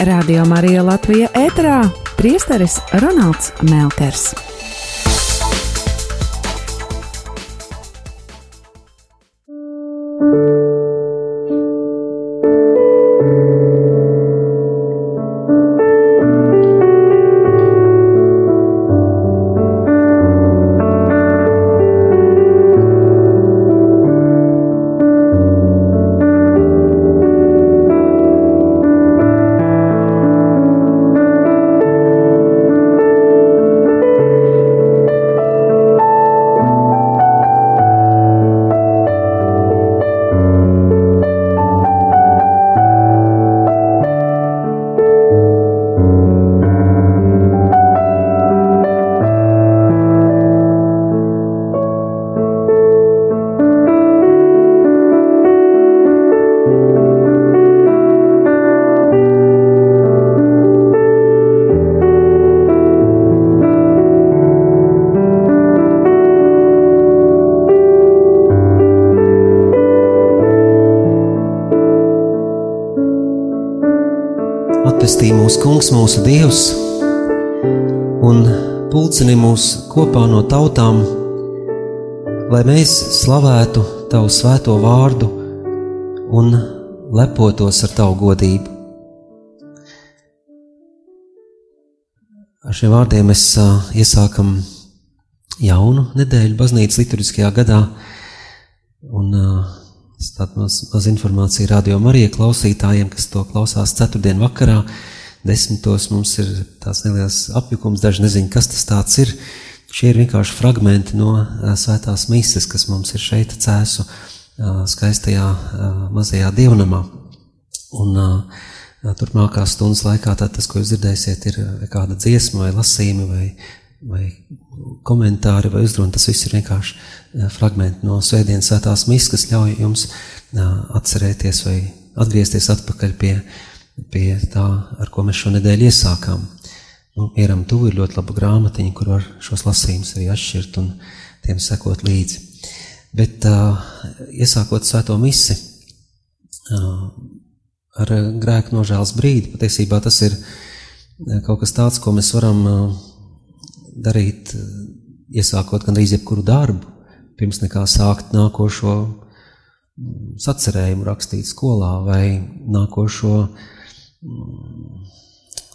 Radio Marija Latvija ēterā priesteris Ronalds Melkers. Atvestī mūsu dievs, un pulcini mūs kopā no tautām, lai mēs slavētu tavu svēto vārdu un lepotos ar tavu godību. Ar šiem vārdiem mēs uh, iesākam jaunu nedēļu baznīcas liturgiskajā gadā, un uh, Tāda maz, maz informācija radio Marija klausītājiem, kas to klausās ceturtdien vakarā. Desmitos mums ir tās nelielas apjukums, daži nezin, kas tas tāds ir. Šie ir vienkārši fragmenti no svētās mises, kas mums ir šeit cēsu skaistajā mazajā dievnamā. Un turpmākās stundas laikā tad tas, ko jūs dzirdēsiet, ir kāda dziesma vai lasījuma vai, vai komentāri vai uzruna, tas viss ir vienkārši fragmenti no svētdienas svētās misas, kas ļauj jums atcerēties vai atgriezties atpakaļ pie, pie tā, ar ko mēs šonedēļ iesākām. Nu, mieram tuvu ir ļoti laba grāmatiņa, kur var šos lasījumus arī atšķirt un tiem sekot līdzi. Bet uh, iesākot svēto misi uh, ar grēku nožēlas brīdi, patiesībā tas ir kaut kas tāds, ko mēs varam uh, darīt, iesākot gandrīz jebkuru darbu, pirms nekā sākt nākošo sacerējumu rakstīt skolā vai nākošo, mm,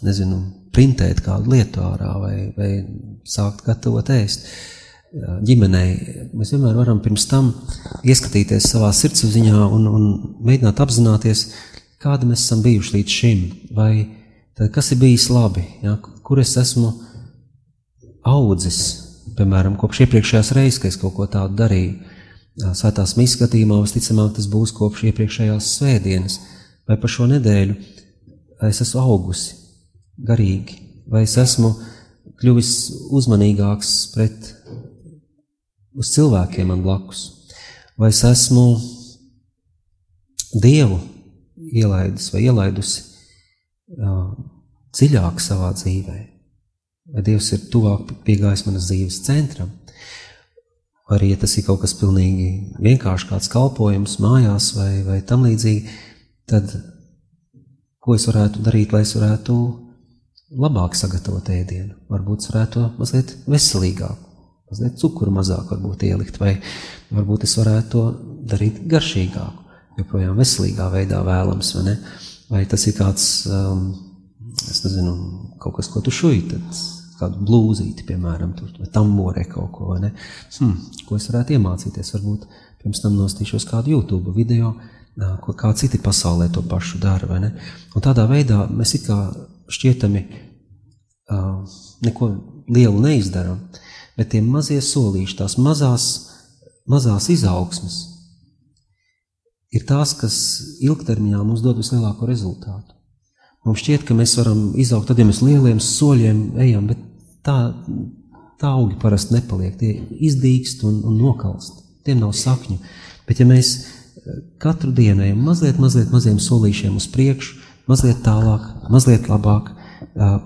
nezinu, printēt kādu lietu ārā vai, vai sākt gatavot ēst ģimenei. Mēs vienmēr varam pirms tam ieskatīties savā sirdsapziņā un, un mēģināt apzināties, kāda mēs esam bijuši līdz šim, vai tad, kas ir bijis labi, ja, kur es esmu audzis, piemēram, kopš iepriekšējās reizes, kad es kaut ko tādu darīju. Svētās misijas skatījumā visticamāk tas būs kopš iepriekšējās svētdienas, vai pa šo nedēļu es esmu augusi garīgi, vai es esmu kļuvis uzmanīgāks pret uz cilvēkiem man blakus, vai es esmu Dievu ielaidis vai ielaidusi uh, dziļāk savā dzīvēm vai Dievs ir tuvāk piegājis manas dzīves centram, vai arī, ja tas ir kaut kas pilnīgi vienkārši kāds kalpojums mājās vai, vai tam līdzīgi, tad ko es varētu darīt, lai es varētu labāk sagatavot ēdienu? Varbūt es varētu to mazliet veselīgāk, mazliet cukuru mazāk varbūt ielikt, vai varbūt es varētu to darīt garšīgāk, joprojām veselīgā veidā vēlams, vai ne? Vai tas ir kāds, um, es nezinu, kaut kas, ko tu šuji, tad kādu blūzīti, piemēram, tur, vai tamborē kaut ko, vai ne? Hmm, ko es varētu iemācīties, varbūt pirms tam nostīšos kādu YouTube video, ko kā citi pasaulē to pašu dara? Un tādā veidā mēs it kā šķietami uh, neko lielu neizdaram, bet tie mazie solīši, tās mazās, mazās izaugsmes, ir tās, kas ilgtermiņā mums dod vislielāko rezultātu. Mums šķiet, ka mēs varam izaugt tad, ja mēs lieliem soļiem ejam, bet tā, tā augi parasti nepaliek. Tie izdīkst un, un nokalst. Tiem nav sakņu. Bet ja mēs katru dienu ejam mazliet, mazliet maziem solīšiem uz priekšu, mazliet tālāk, mazliet labāk,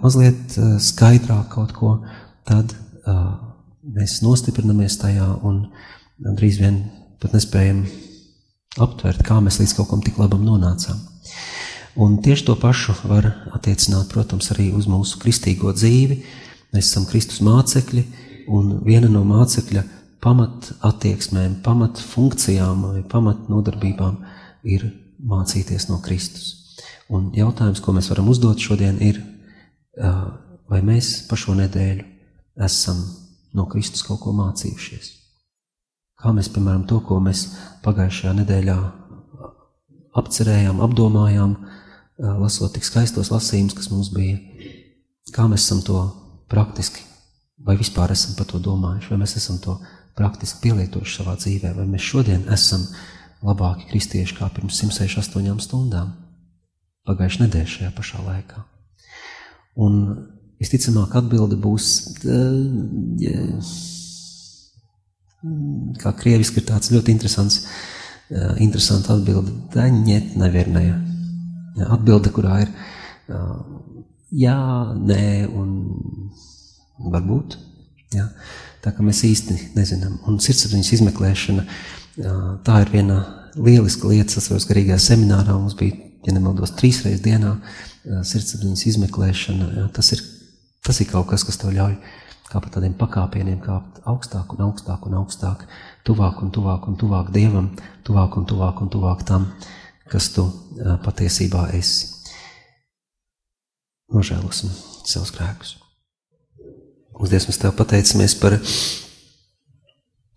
mazliet skaidrāk kaut ko, tad mēs nostiprinamies tajā un drīz vien pat nespējam aptvert, kā mēs līdz kaut kam tik labam nonācām. Un tieši to pašu var attiecināt, protams, arī uz mūsu kristīgo dzīvi. Mēs esam Kristus mācekļi, un viena no mācekļa pamat attieksmēm, pamat funkcijām vai pamat nodarbībām ir mācīties no Kristus. Un jautājums, ko mēs varam uzdot šodien, ir, vai mēs pa šo nedēļu esam no Kristus kaut ko mācījušies? Kā mēs, piemēram, to, ko mēs pagājušajā nedēļā apcerējām, apdomājām, lasot tik skaistos lasījumus, kas mums bija, kā mēs esam to praktiski, vai vispār esam par to domājuši, vai mēs esam to praktiski pielietojuši savā dzīvē, vai mēs šodien esam labāki kristieši kā pirms 168 stundām, pagājušajā nedēļā šajā pašā laikā. Un visticamāk, atbilde būs, eh, kā krieviski ir tāds ļoti interesants, eh, interesants atbilde, tā ņet nevienēja. Atbilde, kurā ir eh, jā, nē un varbūt. Jā. Tā kā mēs īsti nezinām. Un sirdsapziņas izmeklēšana, tā ir viena lieliska lieta. Es atceros, garīgajā seminārā mums bija, ja nemaldos, trīs reizes dienā sirdsapziņas izmeklēšana. Jā, tas, ir, tas ir kaut kas, kas tev ļauj kā pa tādiem pakāpieniem kāpt augstāk un augstāk un augstāk, tuvāk un tuvāk un tuvāk Dievam, tuvāk un tuvāk un tuvāk tam, kas tu patiesībā esi. Nožēlosim savus grēkus. Mums Dievs, mēs Tev pateicamies par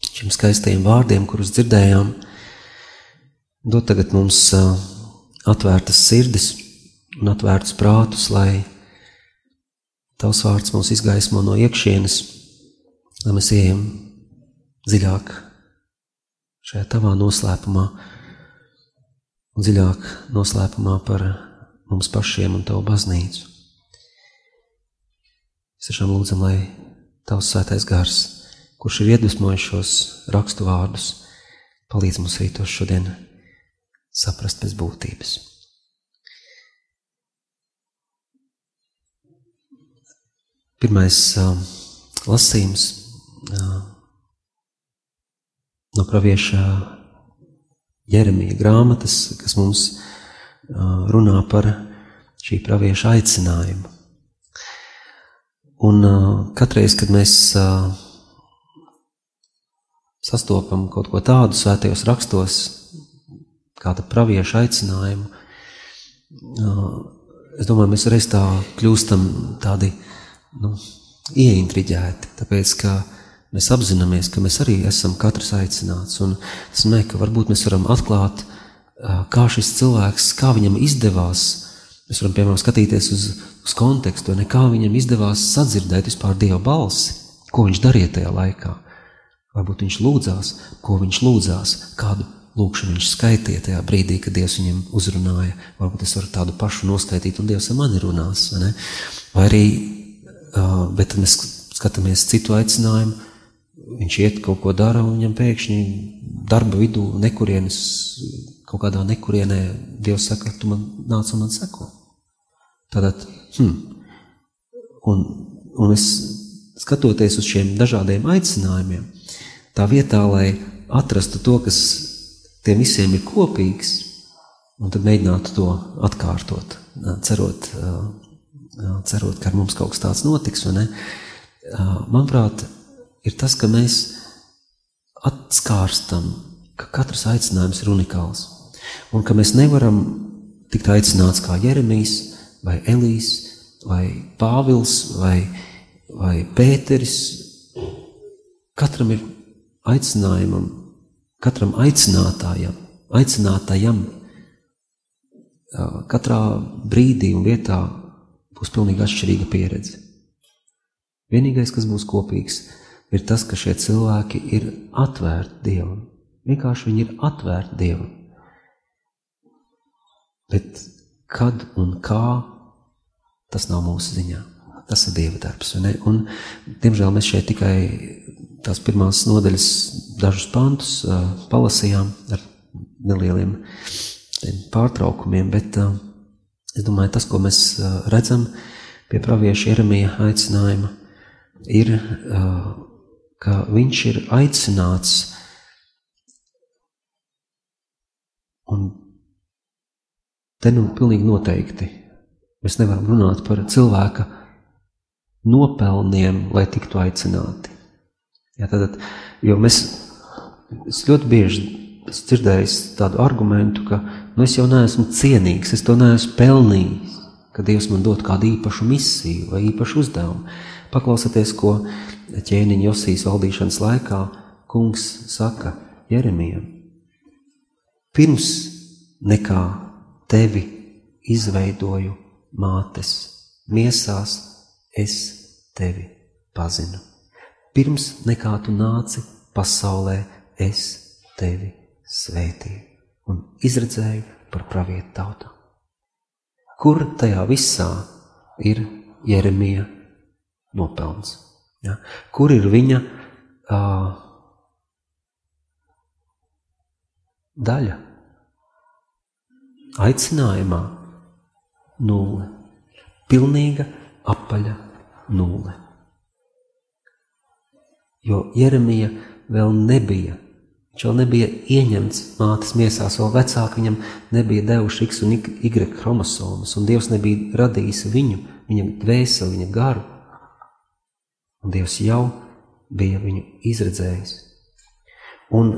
šiem skaistajiem vārdiem, kurus dzirdējām. Dod tagad mums atvērtas sirdis un atvērtus prātus, lai Tavs vārds mūs izgaismo no iekšienes, lai mēs ejam dziļāk šajā Tavā noslēpumā un dziļāk noslēpumā par mums pašiem un Tavu baznīcu. Tiešām lūdzam, lai Tavs svētais gars, kurš ir iedvesmojis šos rakstu vārdus, palīdz mums arī tos šodien saprast pēc būtības. Pirmais uh, lasījums uh, no pravieša Jeremija grāmatas, kas mums runā par šī pravieša aicinājumu. Un katreiz, kad mēs sastopam kaut ko tādu svētajos rakstos, kāda pravieša aicinājumu, es domāju, mēs reiz tā kļūstam tādi nu, ieintriģēti, tāpēc, ka Mēs apzināmies, ka mēs arī esam katrs aicināts, un tas nozīmē, ka varbūt mēs varam atklāt, kā šis cilvēks, kā viņam izdevās. Mēs varam, piemēram, skatīties uz, uz kontekstu, ne kā viņam izdevās sadzirdēt vispār Dieva balsi, ko viņš darīja tajā laikā. Varbūt viņš lūdzās, ko viņš lūdzās, kādu lūkšanu viņš skaitīja tajā brīdī, kad Dievs viņam uzrunāja. Varbūt es varu tādu pašu noskaitīt, un Dievs ar mani runās. Vai, vai arī, bet mēs skatāmies citu aicinājumu, viņš iet kaut ko dara, un viņam pēkšņi darba vidū nekurienes, kaut kādā nekurienē Dievs saka, tu man nāc un man seko. Tātad, hm, un, un es skatoties uz šiem dažādiem aicinājumiem, tā vietā, lai atrastu to, kas tiem visiem ir kopīgs, un tad mēģinātu to atkārtot, cerot, cerot, ka ar mums kaut kas tāds notiks? Manuprāt, ir tas, ka mēs atskārstam, ka katrs aicinājums ir unikāls. Un ka mēs nevaram tikt aicināts kā Jeremijs, vai Elīs, vai Pāvils, vai, vai Pēteris. Katram ir aicinājumam, katram aicinātājam, aicinātājam, katrā brīdī un vietā būs pilnīgi atšķirīga pieredze. Vienīgais, kas būs kopīgs, ir tas, ka šie cilvēki ir atvērti Dievam. Vienkārši viņi ir atvērti Dievam. Bet kad un kā, tas nav mūsu ziņā. Tas ir Dieva darbs. Un, diemžēl mēs šeit tikai tās pirmās nodaļas, dažus pantus uh, palasījām ar nelieliem pārtraukumiem, bet uh, es domāju, tas, ko mēs uh, redzam pie pravieša Jeremija aicinājuma, ir ka viņš ir aicināts un te nu pilnīgi noteikti mēs nevaram runāt par cilvēka nopelniem, lai tiktu aicināti. Jā, tad, jo mēs, ļoti bieži dzirdējis tādu argumentu, ka nu, es jau neesmu cienīgs, es to neesmu pelnījis, ka Dievs man dod kādu īpašu misiju vai īpašu uzdevumu. Paklausieties, ko ķēniņa Josijas valdīšanas laikā kungs saka Jeremijam. Pirms nekā tevi izveidoju mātes, miesās es tevi pazinu. Pirms nekā tu nāci pasaulē, es tevi svētīju un izredzēju par pravietu tautām. Kur tajā visā ir Jeremija nopelns? Ja? Kur ir viņa uh, daļa? Aicinājumā nulle. Pilnīga apaļa nulle. Jo Jeremija vēl nebija, viņš vēl nebija ieņemts mātes miesās, vēl vecāki viņam nebija devuši X un Y chromosomas, un Dievs nebija radījis viņu, viņa dvēseli, viņa garu. Un Dievs jau bija viņu izredzējis. Un,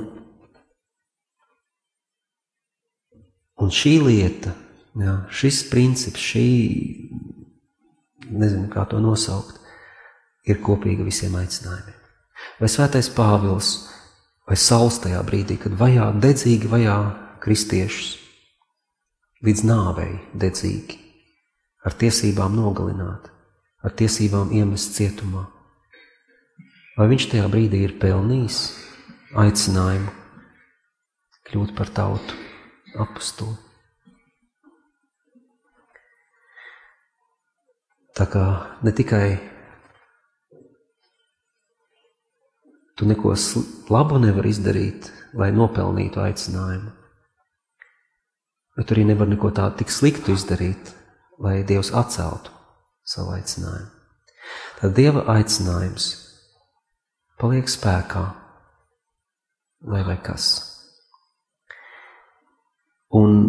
un šī lieta, jā, šis princips, šī, nezinu, kā to nosaukt, ir kopīga visiem aicinājumiem. Vai svētais Pāvils vai Sauls tajā brīdī, kad vajā dedzīgi vajā kristiešus, līdz nāvei dedzīgi, ar tiesībām nogalināt, ar tiesībām iemest cietumā. Vai viņš tajā brīdī ir pelnījis aicinājumu kļūt par tautu apstuli? Tā kā ne tikai tu neko labu nevari izdarīt, lai nopelnītu aicinājumu, bet arī nevar neko tādu tik sliktu izdarīt, lai Dievs atceltu savu aicinājumu. Tad Dieva aicinājums paliek spēkā, lai vai kas. Un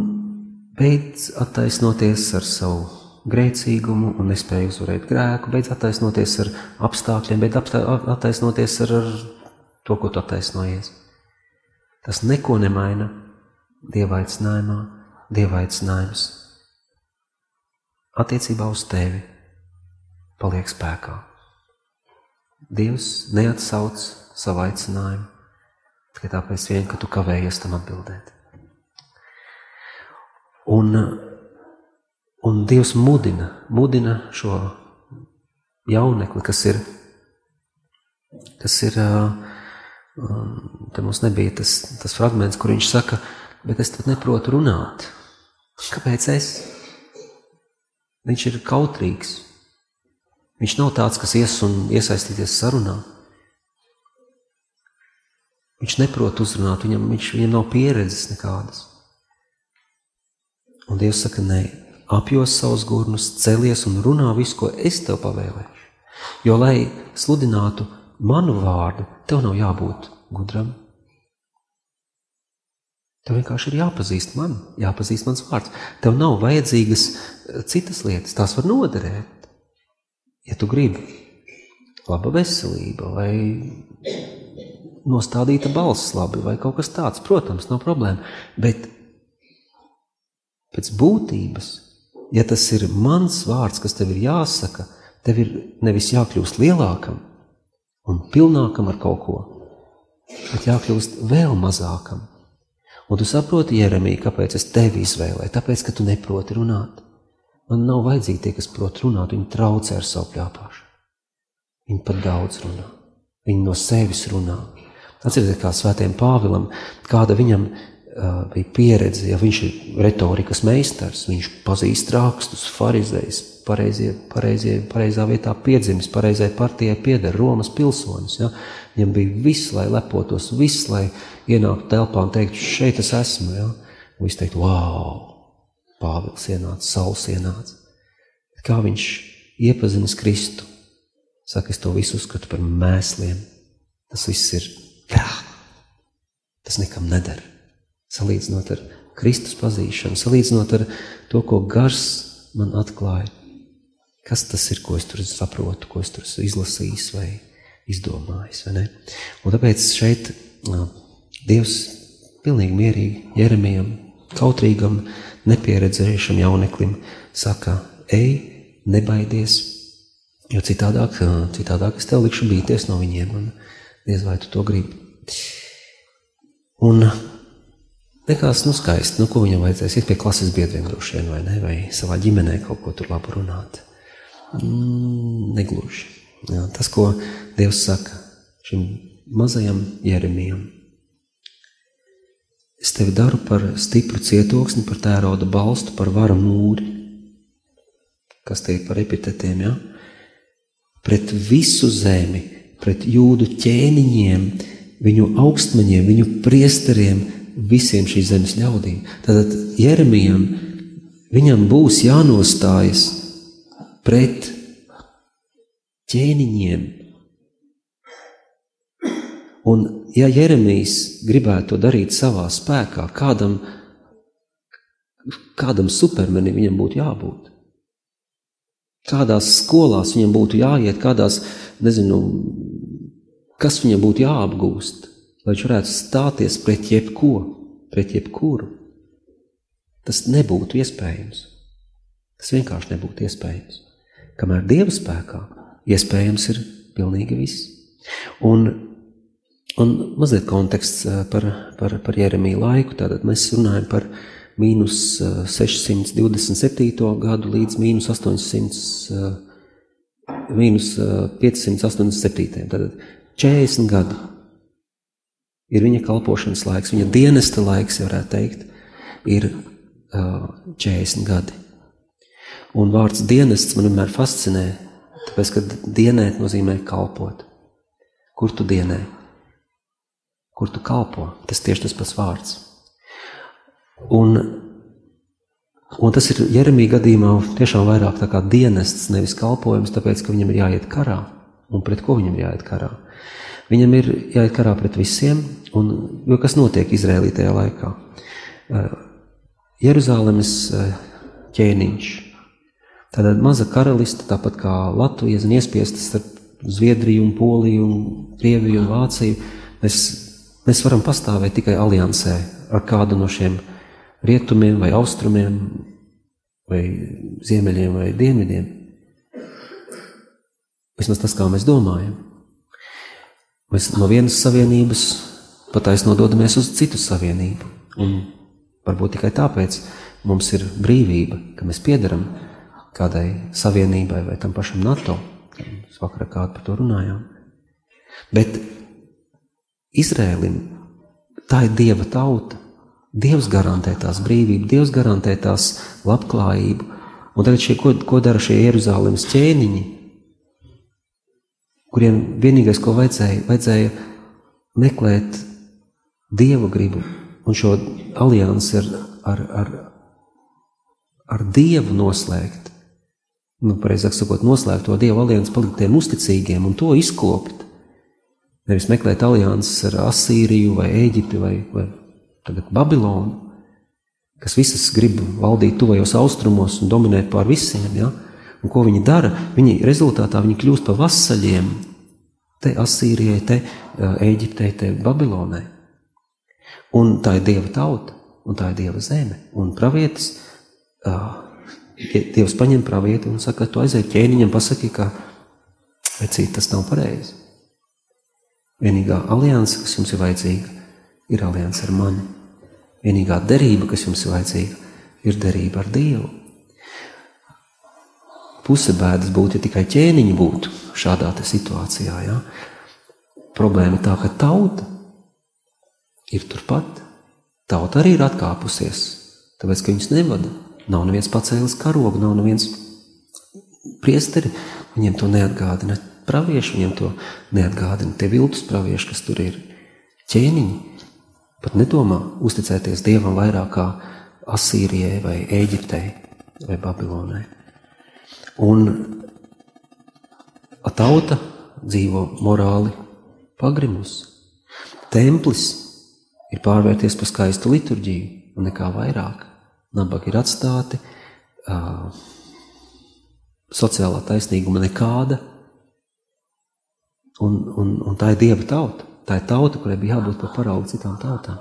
beidz attaisnoties ar savu grēcīgumu un nespēju uzvarēt grēku, beidz attaisnoties ar apstākļiem, beidz attaisnoties ar, ar to, ko tu attaisnojies. Tas neko nemaina Dieva aicinājumā, Dieva aicinājums attiecībā uz tevi paliek spēkā. Dievs neatsauc savu aicinājumu tikai tāpēc, vien, ka tu kavējies tam atbildēt. Un Un Dievs mudina, mudina šo jaunekli, kas ir, kas ir, te mums nebija tas, tas fragments, kur viņš saka, bet es tad neprotu runāt. Kāpēc es? Viņš ir kautrīgs. Viņš nav tāds, kas ies un iesaistīties sarunā. Viņš neprot uzrunāt, viņam, viņš, viņam nav pieredzes nekādas. Un Dievs saka, nē, apjos savus gurnus, celies un runā visu, ko es tev pavēlēšu. Jo, lai sludinātu manu vārdu, tev nav jābūt gudram. Tev vienkārši ir jāpazīst man, jāpazīst mans vārds. Tev nav vajadzīgas eh, citas lietas, tās var noderēt. Ja tu gribi laba veselība vai nostādīta balss labi vai kaut kas tāds, protams, nav problēma, bet pēc būtības ja tas ir mans vārds, kas tev ir jāsaka, tev ir nevis jākļūst lielākam un pilnākam ar kaut ko, bet jākļūst vēl mazākam. Un tu saproti, Jeremija, kāpēc es tevi izvēlēju? Tāpēc, ka tu neproti runāt. Man nav vajadzīgi tie, kas prot runāt, viņi traucē ar savu pļāpāšanu. Viņi pat daudz runā. Viņi no sevis runā. Atcerieties, kā svētiem Pāvilam, kāda viņam bija pieredze, ja viņš ir retorikas meistars, viņš pazīst rakstus, farizējs, pareizie, pareizie, pareizā vietā piedzimis, pareizai partijai pieder Romas pilsonis. Ja? Viņam bija viss, lai lepotos, viss, lai ienāktu telpā un teiktu, šeit es esmu. Ja? Un viņš teikt, wow, Pāvils ienāca, Sauls ienāca. Kā viņš iepazinas Kristu? Saka, es to visu uzskatu par mēsliem. Tas viss ir prāt. Tas nekam nedara. Salīdzinot ar Kristus pazīšanu, salīdzinot ar to, ko gars man atklāja. Kas tas ir, ko es tur saprotu, ko es tur esmu izlasījis vai izdomājis? Vai tāpēc šeit Dievs pilnīgi mierīgi Jeremijam, kautrīgam, nepieredzējušam jauneklim saka, ej, nebaidies, jo citādāk, citādāk es tev likšu bīties no viņiem, un diez vai tu to gribi. Un Likās, nu, skaisti, nu, ko viņam vajadzēs iet pie klases biedriem droši vien, vai ne, vai savā ģimenē kaut ko tur labu runāt. Mm, negluži. Jā, tas, ko Dievs saka šim mazajam Jeremijam. Es tevi daru par stipru cietoksni, par tērauda balstu, par vara mūri, kas ir par epitetiem, ja? pret visu zemi, pret jūdu ķēniņiem, viņu augstmaņiem, viņu priesteriem, visiem šīs zemes ļaudīm. Tātad Jeremijam viņam būs jānostājas pret ķēniņiem. Un, ja Jeremijs gribētu to darīt savā spēkā, kādam, kādam supermenim viņam būtu jābūt? Kādās skolās viņam būtu jāiet, kādās, nezinu, kas viņam būtu jāapgūst? Lai viņš varētu stāties pret jebko, pret jebkuru. Tas nebūtu iespējams. Tas vienkārši nebūtu iespējams. Kamēr Dieva spēkā iespējams ir pilnīgi viss. Un, un mazliet konteksts eh, par, par, par Jeremiju laiku. Tātad mēs runājam par mīnus 627. Eh, gadu līdz mīnus 800, eh, mīnus 587. Tātad 40 gadi ir viņa kalpošanas laiks, viņa dienesta laiks, varētu teikt, ir uh, 40 gadi. Un vārds dienests man vienmēr fascinē, tāpēc, ka dienēt nozīmē kalpot. Kur tu dienē? Kur tu kalpo? Tas tieši tas pats vārds. Un, un tas ir Jeremija gadījumā tiešām vairāk tā kā dienests, nevis kalpojums, tāpēc, ka viņam ir jāiet karā. Un pret ko viņam jāiet karā? Viņam ir jāiet karā pret visiem, un, jo kas notiek Izrēlī tajā laikā? Eh, Jeruzālēmas eh, ķēniņš. Tāda maza karaliste, tāpat kā Latvija, zin, iespiestas starp Zviedriju, un Poliju, un Krieviju un Vāciju. Mēs, mēs varam pastāvēt tikai aliansē ar kādu no šiem rietumiem, vai austrumiem, vai ziemeļiem, vai dienvidiem. Vismaz tas, kā mēs domājam. Mēs no vienas savienības pataisno dodamies uz citu savienību. Un varbūt tikai tāpēc mums ir brīvība, ka mēs piedaram kādai savienībai vai tam pašam NATO. Mēs vakarā kādu par to runājām. Bet Izrēlim tā ir Dieva tauta. Dievs garantē tās brīvību, Dievs garantē tās labklājību. Un tagad šie, ko, ko dara šie Jeruzālēmas ķēniņi? Kuriem vienīgais, ko vajadzēja, vajadzēja meklēt dievu gribu un šo aliansi ar, ar, ar, ar dievu noslēgt. Nu, pareizāk sakot, noslēgt to dievu aliansi, palikt tiem uzticīgiem un to izkopt. Nevis meklēt alianses ar Asīriju vai Eģipti vai, vai tagad Babilonu, kas visas grib valdīt tuvajos austrumos un dominēt pār visiem. Ja? Un ko viņi dara? Viņi rezultātā viņi kļūst par vasaļiem. Te Asīrijai, te Eģiptei, te Babilonai. Un tā ir Dieva tauta, un tā ir Dieva zeme. Un pravietis, Dievs paņem pravieti un saka, tu aizēji ķēniņam, pasaki, ka vecīt tas nav pareizi. Vienīgā alianse, kas jums ir vajadzīga, ir alianse ar mani. Vienīgā derība, kas jums ir vajadzīga, ir derība ar Dievu. Puse bēdas būtu, ja tikai ķēniņi būtu šādā situācijā. Ja? Problēma ir tā, ka tauta ir turpat. Tauta arī ir atkāpusies, tāpēc, ka viņus nevada. Nav neviens pacēlis karogu, nav neviens priesteri, viņiem to neatgādina. Pravieši viņiem to neatgādina. Tie viltus pravieši, kas tur ir, ķēniņi, pat nedomā uzticēties Dievam vairāk kā Asīrijai vai Eģiptei vai Babilonai. Un tauta dzīvo morāli pagrimus. Templis ir pārvērties par skaistu liturģiju un nekā vairāk. Nabaga ir atstāti, uh, sociālā taisnīguma nekāda, un, un, un tā ir Dieva tauta. Tā ir tauta, kurai bija jābūt par paraugu citām tautām.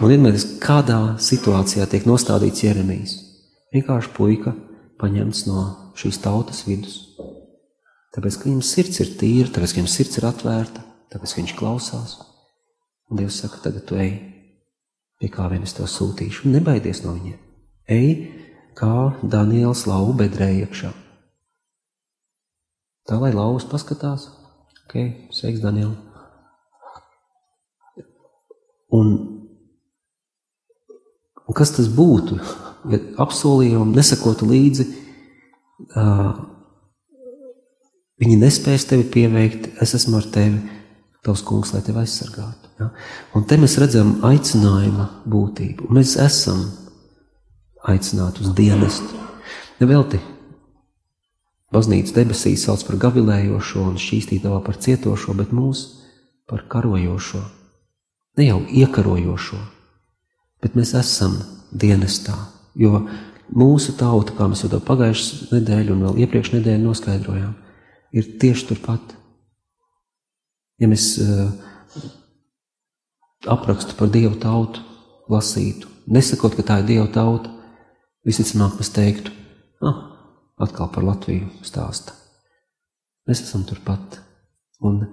Un vienmēr kādā situācijā tiek nostādīts Jeremijs. Vienkārši puika paņemts no šīs tautas vidus. Tāpēc, ka viņam sirds ir tīra, tāpēc, ka viņam sirds ir atvērta, tāpēc, ka viņš klausās. Un Dievs saka, tagad tu ej, pie kā vien es tev sūtīšu, un nebaidies no viņiem. Ej, kā Daniels lauva bedrē iekšā. Tā lai lauvas paskatās, ok, sveiks, Daniel. Un, un kas tas būtu, ja apsolījumi nesakotu līdzi, viņi nespēs tevi pieveikt, es esmu ar tevi, tavs kungs, lai tevi aizsargātu. Ja? Un te mēs redzam aicinājuma būtību. Mēs esam aicināti uz dienestu. Nevelti baznīcas debesīs sauc par gavilējošo un šķīstītavā par cietošo, bet mūs par karojošo. Ne jau iekarojošo, bet mēs esam dienestā, jo mūsu tauta, kā mēs jau to pagājušajā nedēļā un vēl iepriekš nedēļā noskaidrojām, ir tieši turpat. Ja mēs uh, aprakstu par Dievu tautu lasītu, nesakot, ka tā ir Dieva tauta, visticamāk mēs teiktu, ah, atkal par Latviju stāsta. Mēs esam turpat, un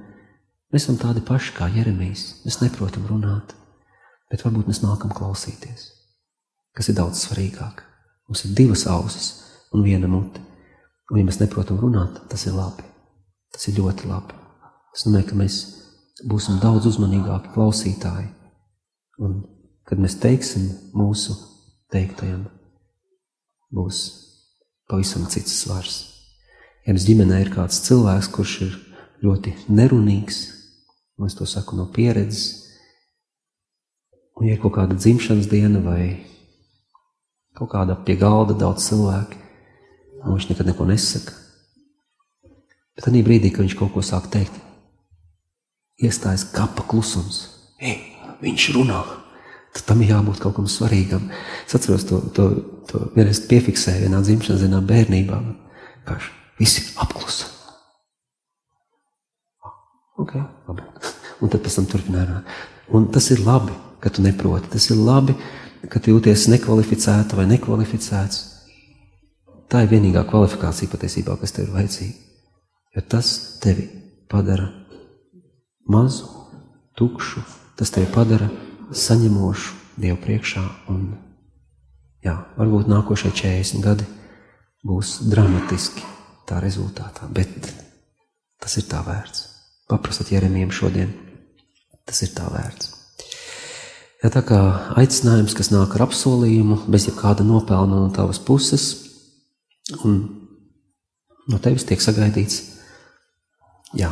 mēs esam tādi paši kā Jeremijs. Mēs neprotam runāt, bet varbūt mēs nākam klausīties, kas ir daudz svarīgāk. Mums ir divas ausis un viena mute, un ja mēs neprotam runāt, tas ir labi. Tas ir ļoti labi. Es domāju, ka mēs būsim daudz uzmanīgāki klausītāji. Un, kad mēs teiksim mūsu teiktajam, būs pavisam cits svars. Ja mums ģimenē ir kāds cilvēks, kurš ir ļoti nerunīgs, un es to saku no pieredzes, un ja ir kaut kāda dzimšanas diena vai kaut kāda pie galda daudz cilvēku, un viņš nekad neko nesaka, bet tad brīdī, kad viņš kaut ko sāk teikt, iestājas kapa klusums. Ei, viņš runā. Tad tam ir jābūt kaut kam svarīgam. Es atceros to, to, to vienreiz piefiksēju vienā dzimšanas dienā bērnībā. Kāš, visi apklusa. Ok, labi. Un tad pēc tam turpināja. Un tas ir labi, ka tu neproti. Tas ir labi, ka tu jūties nekvalificēta vai nekvalificēts. Tā ir vienīgā kvalifikācija patiesībā, kas tev ir vajadzīga. Jo tas tevi padara mazu, tukšu, tas tevi padara saņemošu Dievu priekšā. Un, jā, varbūt nākošie 40 gadi būs dramatiski tā rezultātā, bet tas ir tā vērts. Paprasat Jeremijam šodien, tas ir tā vērts. Ja tā kā aicinājums, kas nāk ar apsolījumu, bez jebkāda nopelna no tavas puses, un no tevis tiek sagaidīts, jā,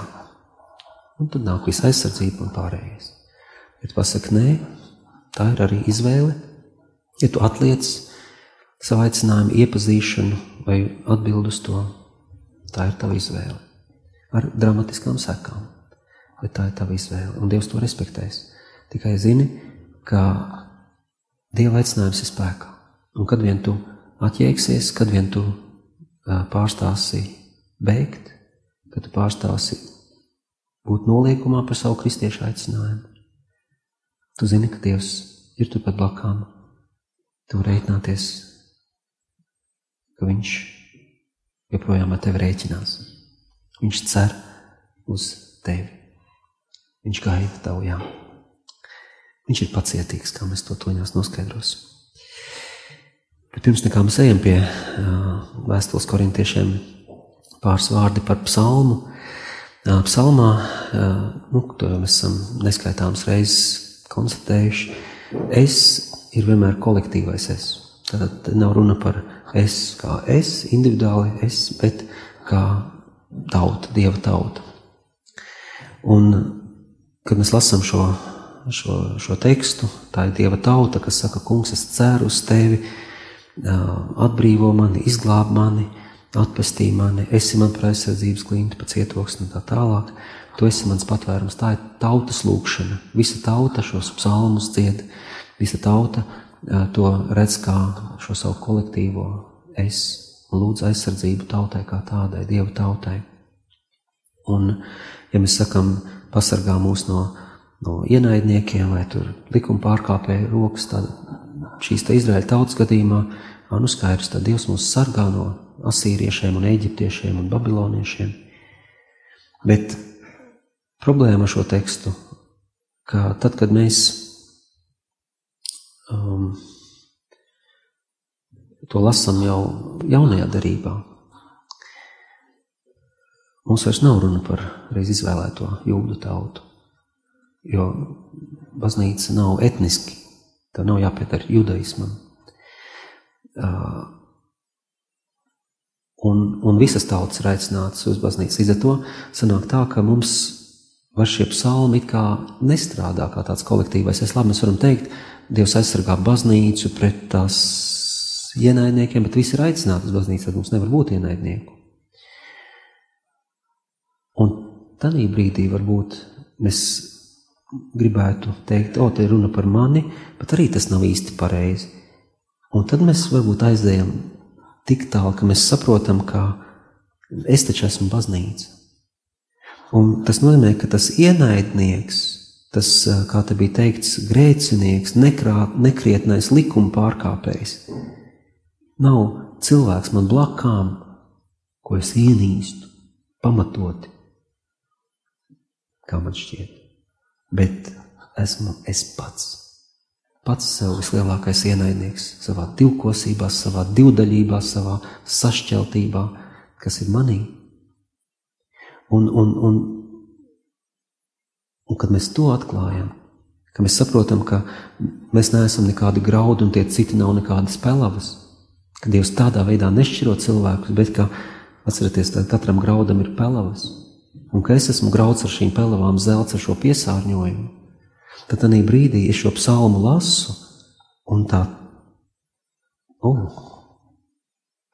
un tad nāk visa aizsardzība un pārējais. Ja tu pasaki nē, tā ir arī izvēle. Ja tu atliec savu aicinājumu, iepazīšanu vai atbildu uz to, tā ir tava izvēle. Ar dramatiskām sekām, bet tā ir tava izvēle, un Dievs to respektēs. Tikai zini, ka Dieva aicinājums ir spēkā. Un kad vien tu atjēgsies, kad vien tu pārstāsi beigt, kad tu pārstāsi būt noliekumā par savu kristiešu aicinājumu. Tu zini, ka Dievs ir turpat blakām. Tu vari reiķināties, ka Viņš joprojām ar tevi rēķinās. Viņš cer uz tevi. Viņš gaida tavu jā. Viņš ir pacietīgs, kā mēs to toņās noskaidrosim. Bet pirms nekā mēs ejam pie vēstules korintiešiem pāris vārdi par psalmu, Psalmā, nu, to jau mēs esam neskaitāmas reizes konstatējuši, es ir vienmēr kolektīvais es. Tad nav runa par es kā es, individuāli es, bet kā tauta, dieva tauta. Un, kad mēs lasām šo, šo, šo tekstu, tā ir dieva tauta, kas saka, kungs, es ceru uz tevi, atbrīvo mani, izglāb mani, atpestī mani, esi man par aizsardzības klinti, pa cietoksni un tā tālāk. Tu esi mans patvērums, tā ir tautas lūkšana. Visa tauta šos psalmus dzied, visa tauta to redz kā šo savu kolektīvo es un lūdz aizsardzību tautai kā tādai, Dieva tautai. Un, ja mēs sakam, pasargā mūs no, no ienaidniekiem vai tur likuma pārkāpēju rokas, tad šīs te Izraēļa tautas gadījumā, nu skaidrs, tad Dievs mūs sargā no asīriešiem un eģiptiešiem un babiloniešiem. Bet problēma ar šo tekstu, ka tad, kad mēs um, to lasām jau jaunajā darbā, mums vairs nav runa par reiz izvēlēto jūdu tautu. Jo baznīca nav etniski, tā nav jāpiedara judaismam. Uh, un, un visas tautas ir aicinātas uz baznīcu. Līdz ar to sanāk tā, ka mums vai šie psalmi kā nestrādā kā tāds kolektīvais. Es labi, mēs varam teikt, Dievs aizsargā baznīcu pret tās ienaidniekiem, bet visi ir aicināti uz baznīcu, tad mums nevar būt ienaidnieku. Un tādā brīdī varbūt mēs gribētu teikt, o, te ir runa par mani, bet arī tas nav īsti pareizi. Un tad mēs varbūt aizējam tik tālu, ka mēs saprotam, ka es taču esmu baznīca. Un tas nozīmē, ka tas ienaidnieks, tas, kā te bija teikts, grēcinieks, nekrāt, nekrietnais likuma pārkāpējs, nav cilvēks man blakām, ko es ienīstu, pamatoti, kā man šķiet, bet esmu es pats. Pats sev vislielākais ienaidnieks savā divkosībā, savā divdaļībā, savā sašķeltībā, kas ir manī. Un, un, un, un kad mēs to atklājam, ka mēs saprotam, ka mēs neesam nekādi graudi un tie citi nav nekādas pelavas, ka Dievs tādā veidā nešķiro cilvēkus, bet ka, atcerieties, katram graudam ir pelavas, un ka es esmu grauds ar šīm pelavām, zelts ar šo piesārņojumu, tad tādā brīdī es šo psalmu lasu, un tā, oh,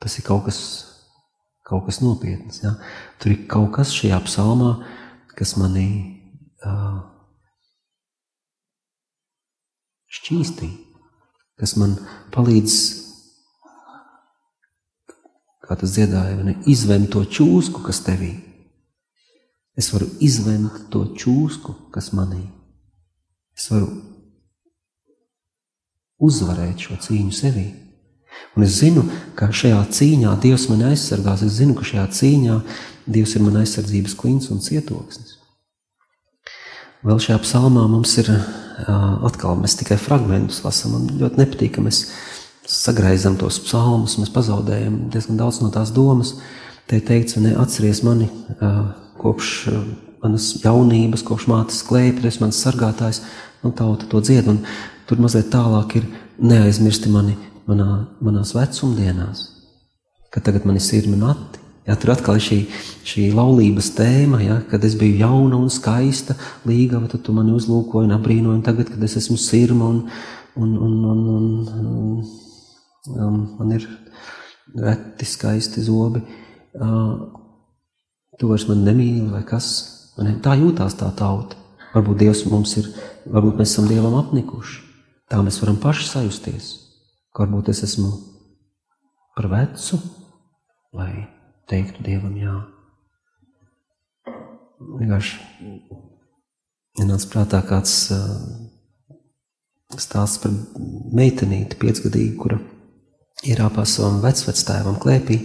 tas ir kaut kas kaut kas nopietns. Ja? Tur ir kaut kas šajā psalmā, kas manī uh, šķīstī, kas man palīdz, kā tas dziedāja, ne, izvemt to čūsku, kas tevī. Es varu izvemt to čūsku, kas manī. Es varu uzvarēt šo cīņu sevī. Un es zinu, ka šajā cīņā Dievs mani aizsargās. Es zinu, ka šajā cīņā Dievs ir mana aizsardzības klints un cietoksnis. Vēl šajā psalmā mums ir atkal, mēs tikai fragmentus lasām. Man ļoti nepatīk, ka mēs sagraizam tos psalmus, mēs pazaudējam diezgan daudz no tās domas. Te teikts, ne atceries mani kopš manas jaunības, kopš mātes klēpja, tu esi mans sargātājs, nu tauta to dzied. Un tur mazliet tālāk ir neaizmirsti mani manā, manās vecumdienās, kad tagad man ir sirmi mati. Ja, tur atkal ir šī, šī laulības tēma, ja, kad es biju jauna un skaista, līgava, tad tu mani uzlūkoji un apbrīnoji, un tagad, kad es esmu sirma un, un, un, un, un, un, un man ir reti skaisti zobi, uh, tu vairs man nemīli vai kas. Man, tā jūtās tā tauta. Varbūt Dievs mums ir, varbūt mēs esam Dievam apnikuši. Tā mēs varam paši sajusties varbūt es esmu par vecu, lai teiktu Dievam jā. Vienkārši ienāca prātā kāds stāsts par meitenīti piecgadīgu, kura ierāpās savam vecvectēvam klēpī,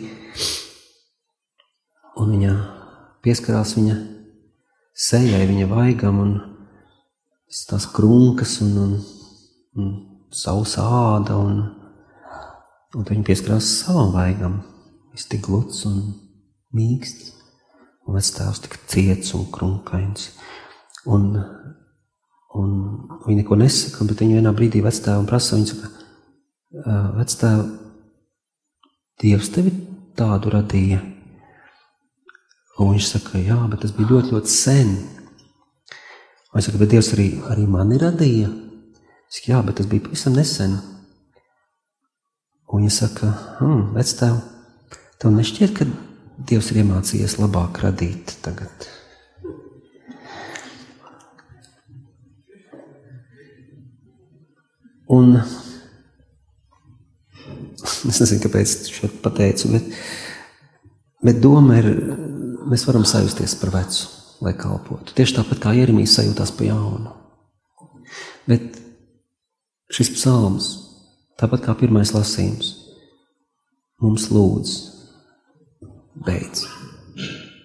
un viņa pieskarās viņa sejai, viņa vaigam, un tās krunkas un, un, un sausa āda, un Un viņi pieskarās savam vaigam. Viņš tik gluds un mīksts, un vectēvs tik ciets un krunkains. Un, un viņi neko nesaka, bet viņi vienā brīdī vectēvam prasa, viņi saka, vectēv, Dievs tevi tādu radīja. Un viņš saka, jā, bet tas bija ļoti, ļoti sen. Un es saku, bet Dievs arī, arī mani radīja. Es saku, jā, bet tas bija pavisam nesen. Un viņš saka, hmm, vec tev, tev nešķiet, ka Dievs ir iemācījies labāk radīt tagad. Un es nezinu, kāpēc es to pateicu, bet, bet doma ir mēs varam sajusties par vecu, lai kalpotu. Tieši tāpat kā Jeremijs sajūtās pa jaunu. Bet šis psalms, tāpat kā pirmais lasījums, mums lūdz, beidz,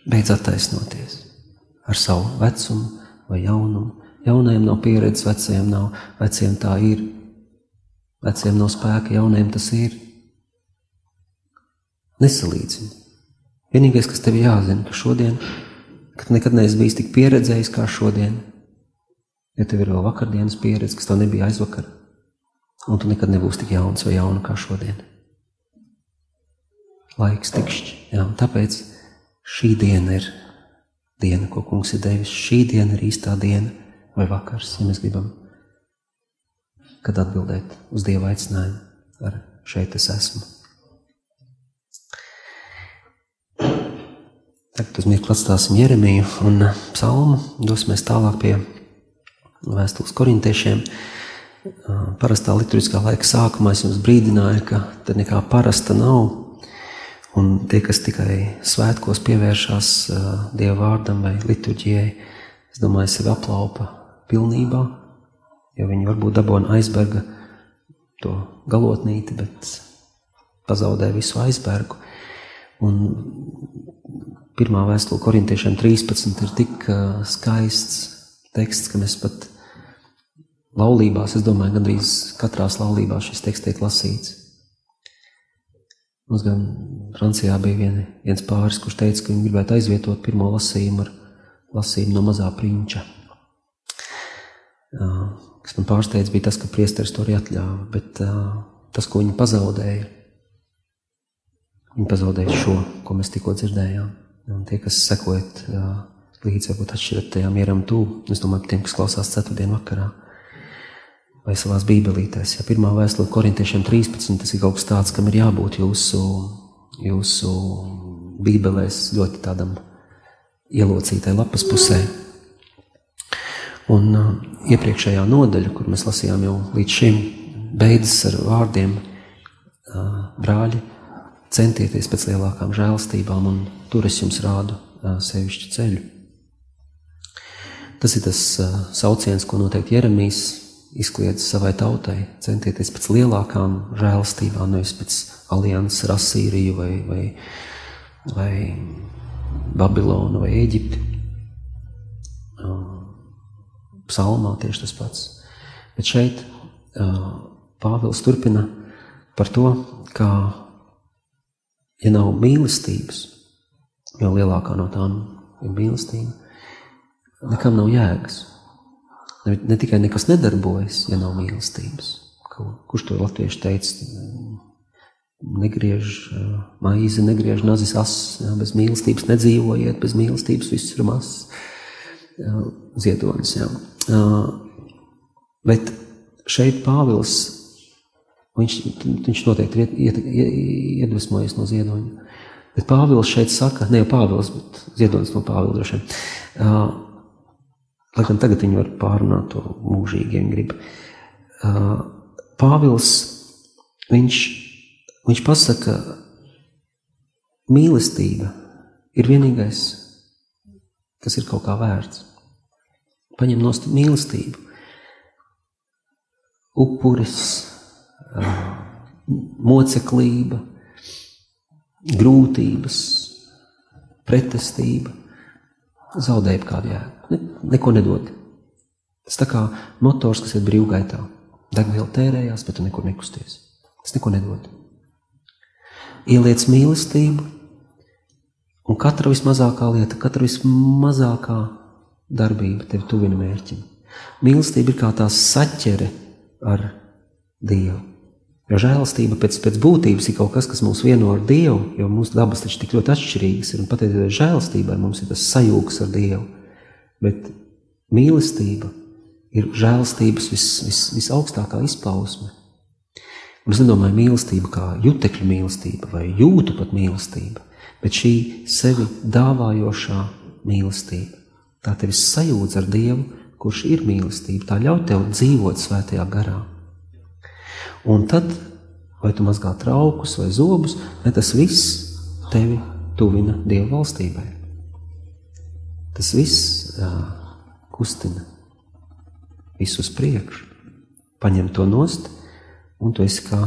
beidz attaisnoties ar savu vecumu vai jaunumu. Jaunajiem nav pieredzes, vecajiem nav, veciem tā ir. Veciem nav spēka, jaunajiem tas ir. Nesalīdzini. Vienīgais, kas tev jāzina, ka šodien, kad nekad neesi bijis tik pieredzējis kā šodien, ja tev ir vēl vakardienas pieredze, kas tev nebija aizvakar, un tu nekad nebūsi tik jauns vai jauna kā šodien. Laiks tikšķi, jā, tāpēc šī diena ir diena, ko kungs ir devis. Šī diena ir īstā diena vai vakars, ja mēs gribam, kad atbildēt uz Dieva aicinājumu ar šeit es esmu. Tagad uz mirkli atstāsim Jeremiju un psalmu, dosimies tālāk pie vēstules korintiešiem. Parastā liturgiskā laika sākumā es jums brīdināju, ka te nekā parasta nav, Un tie, kas tikai svētkos pievēršās Dieva vārdam vai liturģijai, es domāju, sevi aplaupa pilnībā, jo viņi varbūt dabūna aizberga to galotnīti, bet pazaudē visu aizbergu. Un pirmā vēstule korintiešiem 13 ir tik skaists teksts, ka mēs pat laulībās, es domāju, gandrīz katrās laulībās šis teksts tiek lasīts. Mums gan Francijā bija vien, viens pāris, kurš teica, ka viņi gribētu aizvietot pirmo lasījumu ar lasījumu no mazā prinča. Kas man pārsteidz, bija tas, ka priesteris to arī atļāva, bet tas, ko viņi pazaudēja, viņi pazaudēja šo, ko mēs tikko dzirdējām. Un tie, kas sekojat līdzi, varbūt atšķirat tajā mieram tū, es domāju, tiem, kas klausās ceturtdien vakarā, vai savās bībelītēs. Ja pirmā vēstule korintiešiem 13, tas ir kaut kas tāds, kam ir jābūt jūsu, jūsu bībelēs ļoti tādam ielocītai lapas pusē. Un uh, iepriekšējā nodaļa, kur mēs lasījām jau līdz šim, beidzas ar vārdiem uh, brāļi, centieties pēc lielākām žēlstībām, un tur es jums rādu sevišķu ceļu. Tas ir tas sauciens, ko noteikti Jeremijs izkliedz savai tautai, centieties pēc lielākām žēlastībām, nevis pēc alianses ar Asīriju vai, vai, vai Babilonu vai Eģipti. Psalmā tieši tas pats. Bet šeit Pāvils turpina par to, ka, ja nav mīlestības, jo lielākā no tām ir mīlestība, nekam nav jēgas. Ne, ne tikai nekas nedarbojas, ja nav mīlestības. Kurš to latviešu teica? Negriež maizi, negriež nazis asas, jā, bez mīlestības nedzīvojiet, bez mīlestības viss ir mazs ziedonis. Jā. Bet šeit Pāvils, viņš, viņš noteikti ir iedvesmojies no ziedoņa. Bet Pāvils šeit saka, ne jau Pāvils, bet ziedonis no Pāvila droši vien Lai gan tagad viņi var pārunāt to mūžīgi, ja viņi grib. Pāvils, viņš, viņš pasaka, mīlestība ir vienīgais, kas ir kaut kā vērts. Paņem nost mīlestību. Upuris, moceklība, grūtības, pretestība zaudēja kādu jēgu ne, neko nedod. Tas tā kā motors, kas ir brīvgaitā. Degviela tērējās, bet tu nekur nekusties. Tas neko nedod. Ieliec mīlestību, un katra vismazākā lieta, katra vismazākā darbība tevi tuvina mērķim. Mīlestība ir kā tā saķere ar Dievu. Jo žēlastība pēc, pēc būtības ir kaut kas, kas mūs vieno ar Dievu, jo mūsu dabas taču tik ļoti atšķirīgas ir. Un pateicoties žēlastībai, mums ir tas sajūgs ar Dievu. Bet mīlestība ir žēlstības vis, vis, visaugstākā izpausme. Un es nedomāju mīlestību kā jutekļu mīlestība vai jūtu pat mīlestība, bet šī sevi dāvājošā mīlestība. Tā tevis sajūdz ar Dievu, kurš ir mīlestība. Tā ļauj tev dzīvot svētajā garā. Un tad, vai tu mazgā traukus vai zobus, ne tas viss tevi tuvina Dieva valstībai. Tas viss jā, kustina visu uz priekšu, paņem to nost, un tu esi kā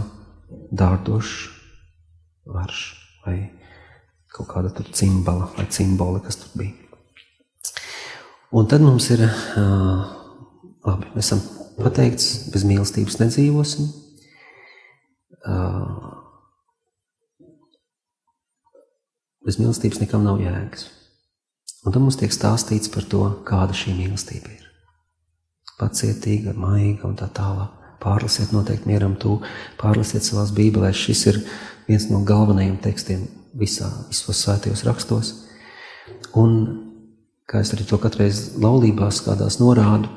dārdošs varš vai kaut kāda tur cimbala vai cimboli, kas tur bija. Un tad mums ir, labi, mēs esam pateikts, bez mīlestības nedzīvosim. Bez mīlestības nekam nav jēgas. Un tad mums tiek stāstīts par to, kāda šī mīlestība ir. Pacietīga, maiga un tā tālāk. Pārlasiet noteikti mieram tu, pārlasiet savās bībelēs. Šis ir viens no galvenajiem tekstiem visā, visos svētajos rakstos. Un, kā es arī to katreiz laulībās kādās norādu,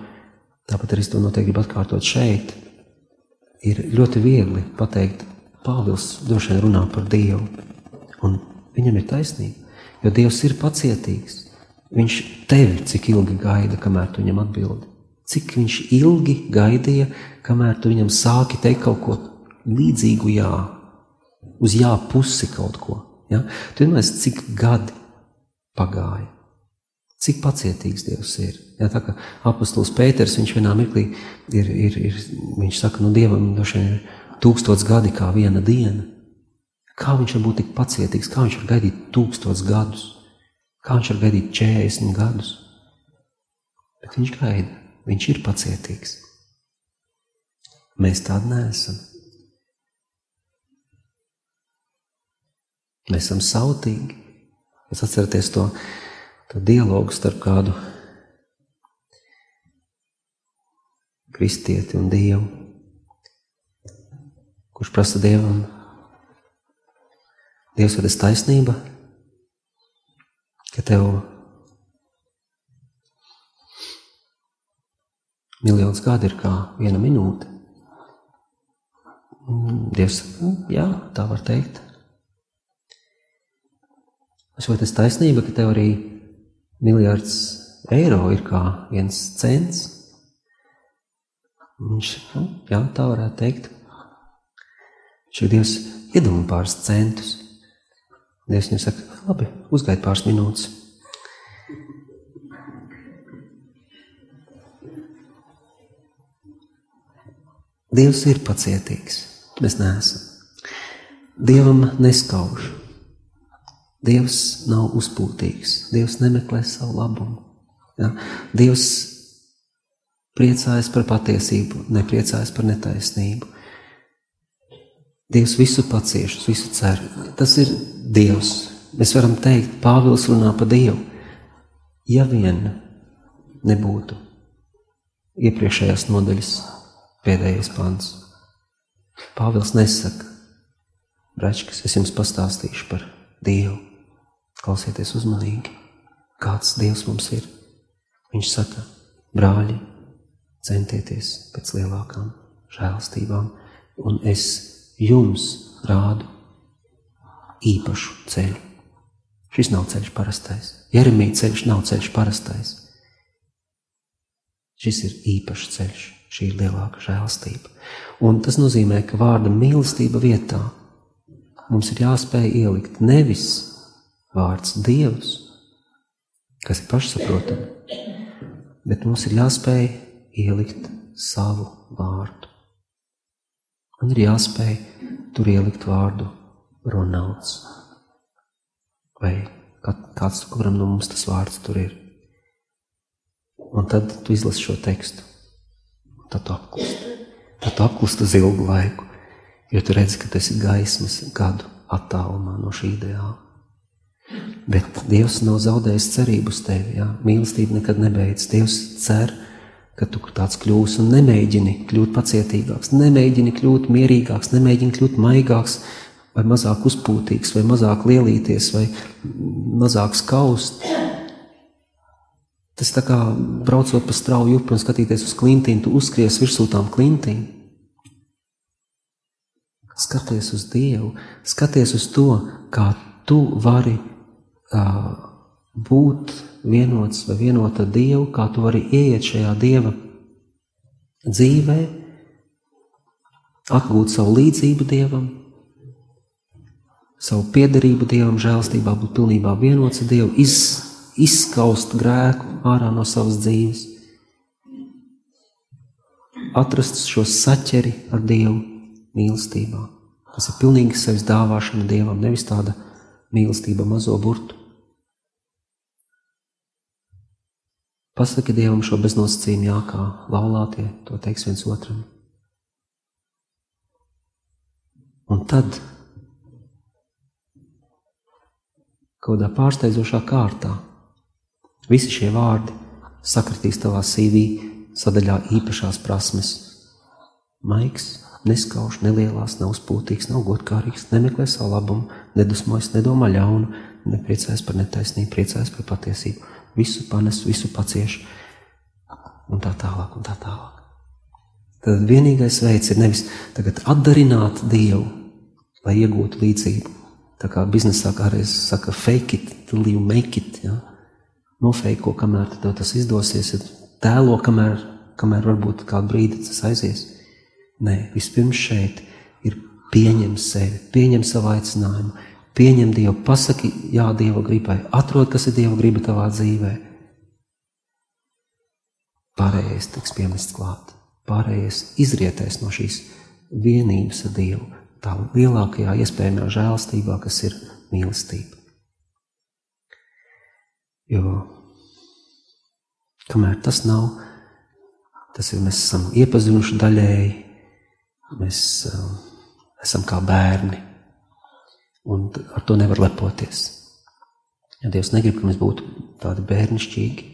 tāpat arī es to noteikti gribu atkārtot šeit, ir ļoti viegli pateikt, Pāvils droši vien runā par Dievu, un viņam ir taisnība, jo Dievs ir pacietīgs. Viņš tevi cik ilgi gaida, kamēr tu viņam atbildi. Cik viņš ilgi gaidīja, kamēr tu viņam sāki teikt kaut ko līdzīgu jā, uz jā pusi kaut ko. Ja? Tu vienmēr cik gadi pagāja. Cik pacietīgs Dievs ir. Ja, tā kā apustulis Pēters, viņš vienā mirklī ir, ir, ir viņš saka, nu Dievam vien ir tūkstots gadi kā viena diena. Kā viņš var būt tik pacietīgs, kā viņš var gaidīt tūkstots gadus, kā viņš var gaidīt četrdesmit gadus. Bet viņš gaida, viņš ir pacietīgs. Mēs tādi neesam. Mēs esam sautīgi. Jūs atceraties to dialogu starp kādu kristieti un dievu, kurš prasa dievam, Dievs, vai tas taisnība, ka tev miljons gadi ir kā viena minūte? Dievs jā, tā var teikt. Vai tas taisnība, ka tev arī miljards eiro ir kā viens cents. Viņš, nu, jā, tā varētu teikt. Viņš ir Dievs iedomā pāris centus. Dievs viņam saka, labi, uzgaidi pāris minūtes. Dievs ir pacietīgs, mēs neesam. Dievam neskauž. Dievs nav uzpūtīgs, Dievs nemeklē savu labumu. Ja? Dievs priecājas par patiesību, nepriecājas par netaisnību. Dievs visu pacieš, visu cer. Tas ir Dievs. Mēs varam teikt, Pāvils runā par Dievu. Ja vien nebūtu iepriekšējās nodaļas pēdējais pants. Pāvils nesaka, Bračkas, es jums pastāstīšu par Dievu. Klausieties uzmanīgi, kāds Dievs mums ir. Viņš saka, brāļi, centieties pēc lielākām žēlstībām, un es jums rādu īpašu ceļu. Šis nav ceļš parastais. Jeremija ceļš nav ceļš parastais. Šis ir īpašs ceļš, šī ir lielāka žēlstība. Un tas nozīmē, ka vārda mīlestība vietā mums ir jāspēj ielikt nevis vārds Dievs, kas ir pašsaprotami, bet mums ir jāspēj ielikt savu vārdu. Man ir jāspēj tur ielikt vārdu Ronalds. Vai kāds, kuram no mums tas vārds tur ir. Un tad tu izlasi šo tekstu. Tad tu apklusti. Tad tu apklusti uz ilgu laiku, jo tu redzi, ka tas ir gaismas gadu attālumā no šī ideāla. Bet Dievs nav zaudējis cerību uz tevi. Jā. Mīlestība nekad nebeidzas. Dievs cer, ka tu tāds kļūsi un nemēģini kļūt pacietīgāks, nemēģini kļūt mierīgāks, nemēģini kļūt maigāks, vai mazāk uzpūtīgs, vai mazāk lielīties, vai mazāk skaust. Tas tā kā braucot pa strauju upi un skatīties uz klintīm, tu uzskries virsū tām klintīm. Skaties uz Dievu, skaties uz to, kā tu vari būt vienots vai vienota Dievu, kā tu vari ieiet šajā Dieva dzīvē, atgūt savu līdzību Dievam, savu piederību Dievam, žēlstībā būt pilnībā vienots ar Dievu, iz, izskaust grēku ārā no savas dzīves, atrast šo saķeri ar Dievu mīlestībā. Tas ir pilnīgi sevis dāvāšana Dievam, nevis tāda mīlestība mazo burtu. Pasaki Dievam šo beznosacījumu, jā, kā laulātie to teiks viens otram. Un tad, kādā pārsteidzošā kārtā, visi šie vārdi sakritīs tavā CV sadaļā īpašās prasmes. Maiks, neskauž, nelielās, nav spūtīgs, nav godkārīgs, nemeklē savu labumu, nedusmojas, nedomā ļaunu, nepriecājas par netaisnību, priecājas par patiesību visu panes, visu pacieš, un tā tālāk, un tā tālāk. Tad vienīgais veids ir nevis atdarināt Dievu, lai iegūtu līdzību. Tā kā biznesā kādreiz saka, fake it, till you make it. Ja? Nofeiko, kamēr tev tas izdosies, tēlo, kamēr, kamēr varbūt kādu brīdi tas aizies. Nē, vispirms šeit ir pieņem sevi, pieņem savu aicinājumu, Pieņem Dievu, pasaki, jā, Dieva gribai, atrod, kas ir Dieva griba tavā dzīvē. Pārējais tiks piemests klāt, pārējais izrietēs no šīs vienības ar Dievu, tā lielākajā iespējamā žēlstībā, kas ir mīlestība. Jo kamēr tas nav, tas ir mēs esam iepazinuši daļēji, mēs uh, esam kā bērni un ar to nevar lepoties. Ja Dievs negrib, ka mēs būtu tādi bērnišķīgi,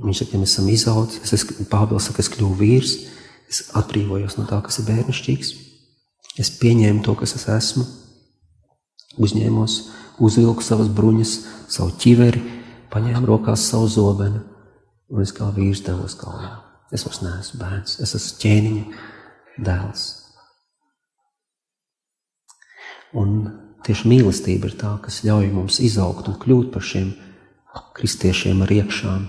Viņš saka, ja mēs esam izaudzis, es esmu Pāvils, saka, es kļuvu vīrs, es atbrīvojos no tā, kas ir bērnišķīgs, es pieņēmu to, kas es esmu, uzņēmos, uzvilku savas bruņas, savu ķiveri, paņēmu rokās savu zobenu, un es kā vīrs devos kaujā. Es vairs neesmu bērns, es esmu ķēniņa dēls. Un tieši mīlestība ir tā, kas ļauj mums izaugt un kļūt par šiem kristiešiem ar iekšām.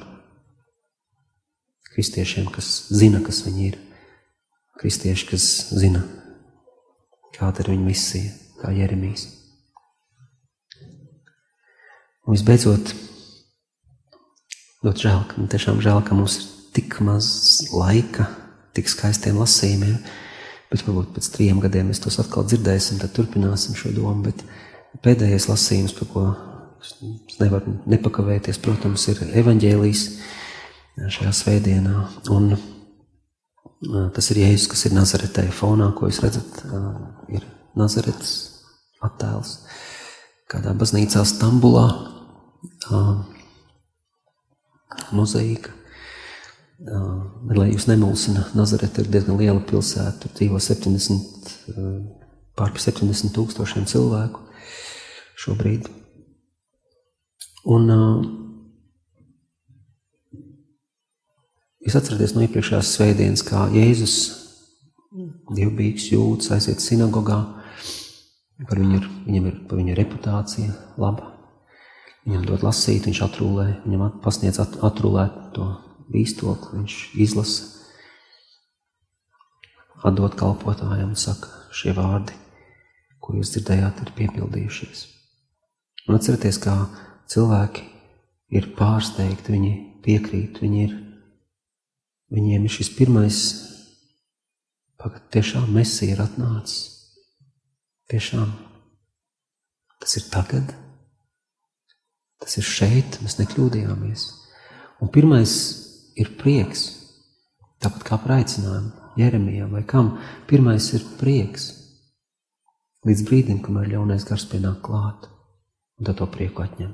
Kristiešiem, kas zina, kas viņi ir. Kristieši, kas zina, kāda ir viņa misija, kā Jeremijs. Un visbeidzot, ļoti žēl, ka, tiešām žēl, ka mums ir tik maz laika, tik skaistiem lasījumiem bet varbūt pēc trim gadiem mēs tos atkal dzirdēsim, tad turpināsim šo domu. Bet pēdējais lasījums, par ko es nevaru nepakavēties, protams, ir evaņģēlijs šajā svētdienā. Un tas ir Jēzus, kas ir Nazaretē fonā, ko jūs redzat, ir Nazaretes attēls kādā baznīcā Stambulā, mozaīka Bet, lai jūs nemulsina, Nazareta ir diezgan liela pilsēta. Tur dzīvo 70, pār 70 tūkstošiem cilvēku šobrīd. Un jūs atceraties no iepriekšējās svētdienas, kā Jēzus dievbijīgs jūtas aiziet sinagogā, par viņu ir, viņam ir par viņa reputācija laba. Viņam dod lasīt, viņš atrūlē, viņam pasniedz at, atrūlēt to bīstokli viņš izlasa, atdod kalpotājiem un saka, šie vārdi, ko jūs dzirdējāt, ir piepildījušies. Un atcerieties, kā cilvēki ir pārsteigti, viņi piekrīt, viņi ir, viņiem ir šis pirmais, pagad, tiešām mesija ir atnācis. Tiešām tas ir tagad, tas ir šeit, mēs nekļūdījāmies. Un pirmais ir prieks. Tāpat kā par aicinājumu Jeremijam vai kam, pirmais ir prieks. Līdz brīdim, kamēr ļaunais gars pienāk klāt, un tad to prieku atņem.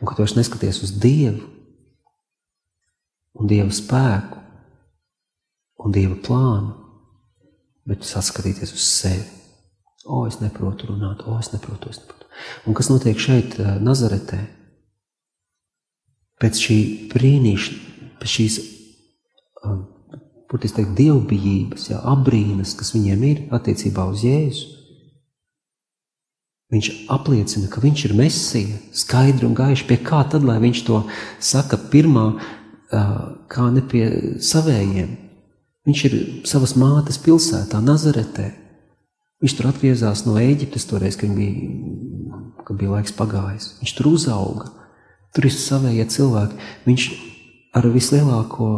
Un kad tu vairs neskaties uz Dievu, un Dieva spēku, un Dieva plānu, bet saskatīties uz sevi. O, es neprotu runāt, o, es neprotu, es neprotu. Un kas notiek šeit, eh, Nazaretē? Pēc šī brīnīša, pēc šīs, um, teikt, dievbijības, jā, abrīnas, kas viņiem ir attiecībā uz Jēzu. Viņš apliecina, ka viņš ir mesija, skaidri un gaiši. Pie kā tad, lai viņš to saka pirmā, uh, kā ne pie savējiem? Viņš ir savas mātes pilsētā, Nazaretē. Viņš tur atgriezās no Ēģiptes toreiz, kad bija, kad bija laiks pagājis. Viņš tur uzauga. Tur ir savējie cilvēki. Viņš ar vislielāko,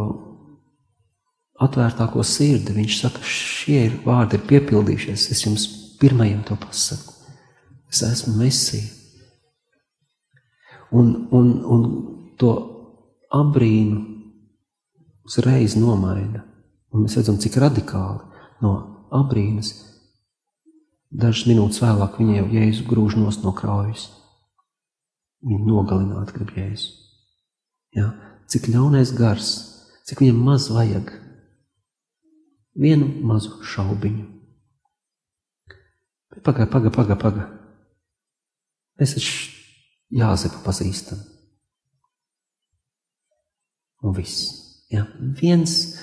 atvērtāko sirdi, viņš saka, šie ir vārdi ir piepildījušies. Es jums pirmajam to pasaku. Es esmu Mesija. Un, un, un to abrīnu uzreiz nomaina. Un mēs redzam, cik radikāli no abrīnas dažas minūtes vēlāk viņa jau jēzu grūž no kraujas. Viņa nogalināt grib jēzu. Ja? Cik ļaunais gars, cik viņam maz vajag. Vienu mazu šaubiņu. Pagaid, pagaid, pagaid, pagaid. Mēs taču Jāzepu pazīstam. Un viss. Ja? Viens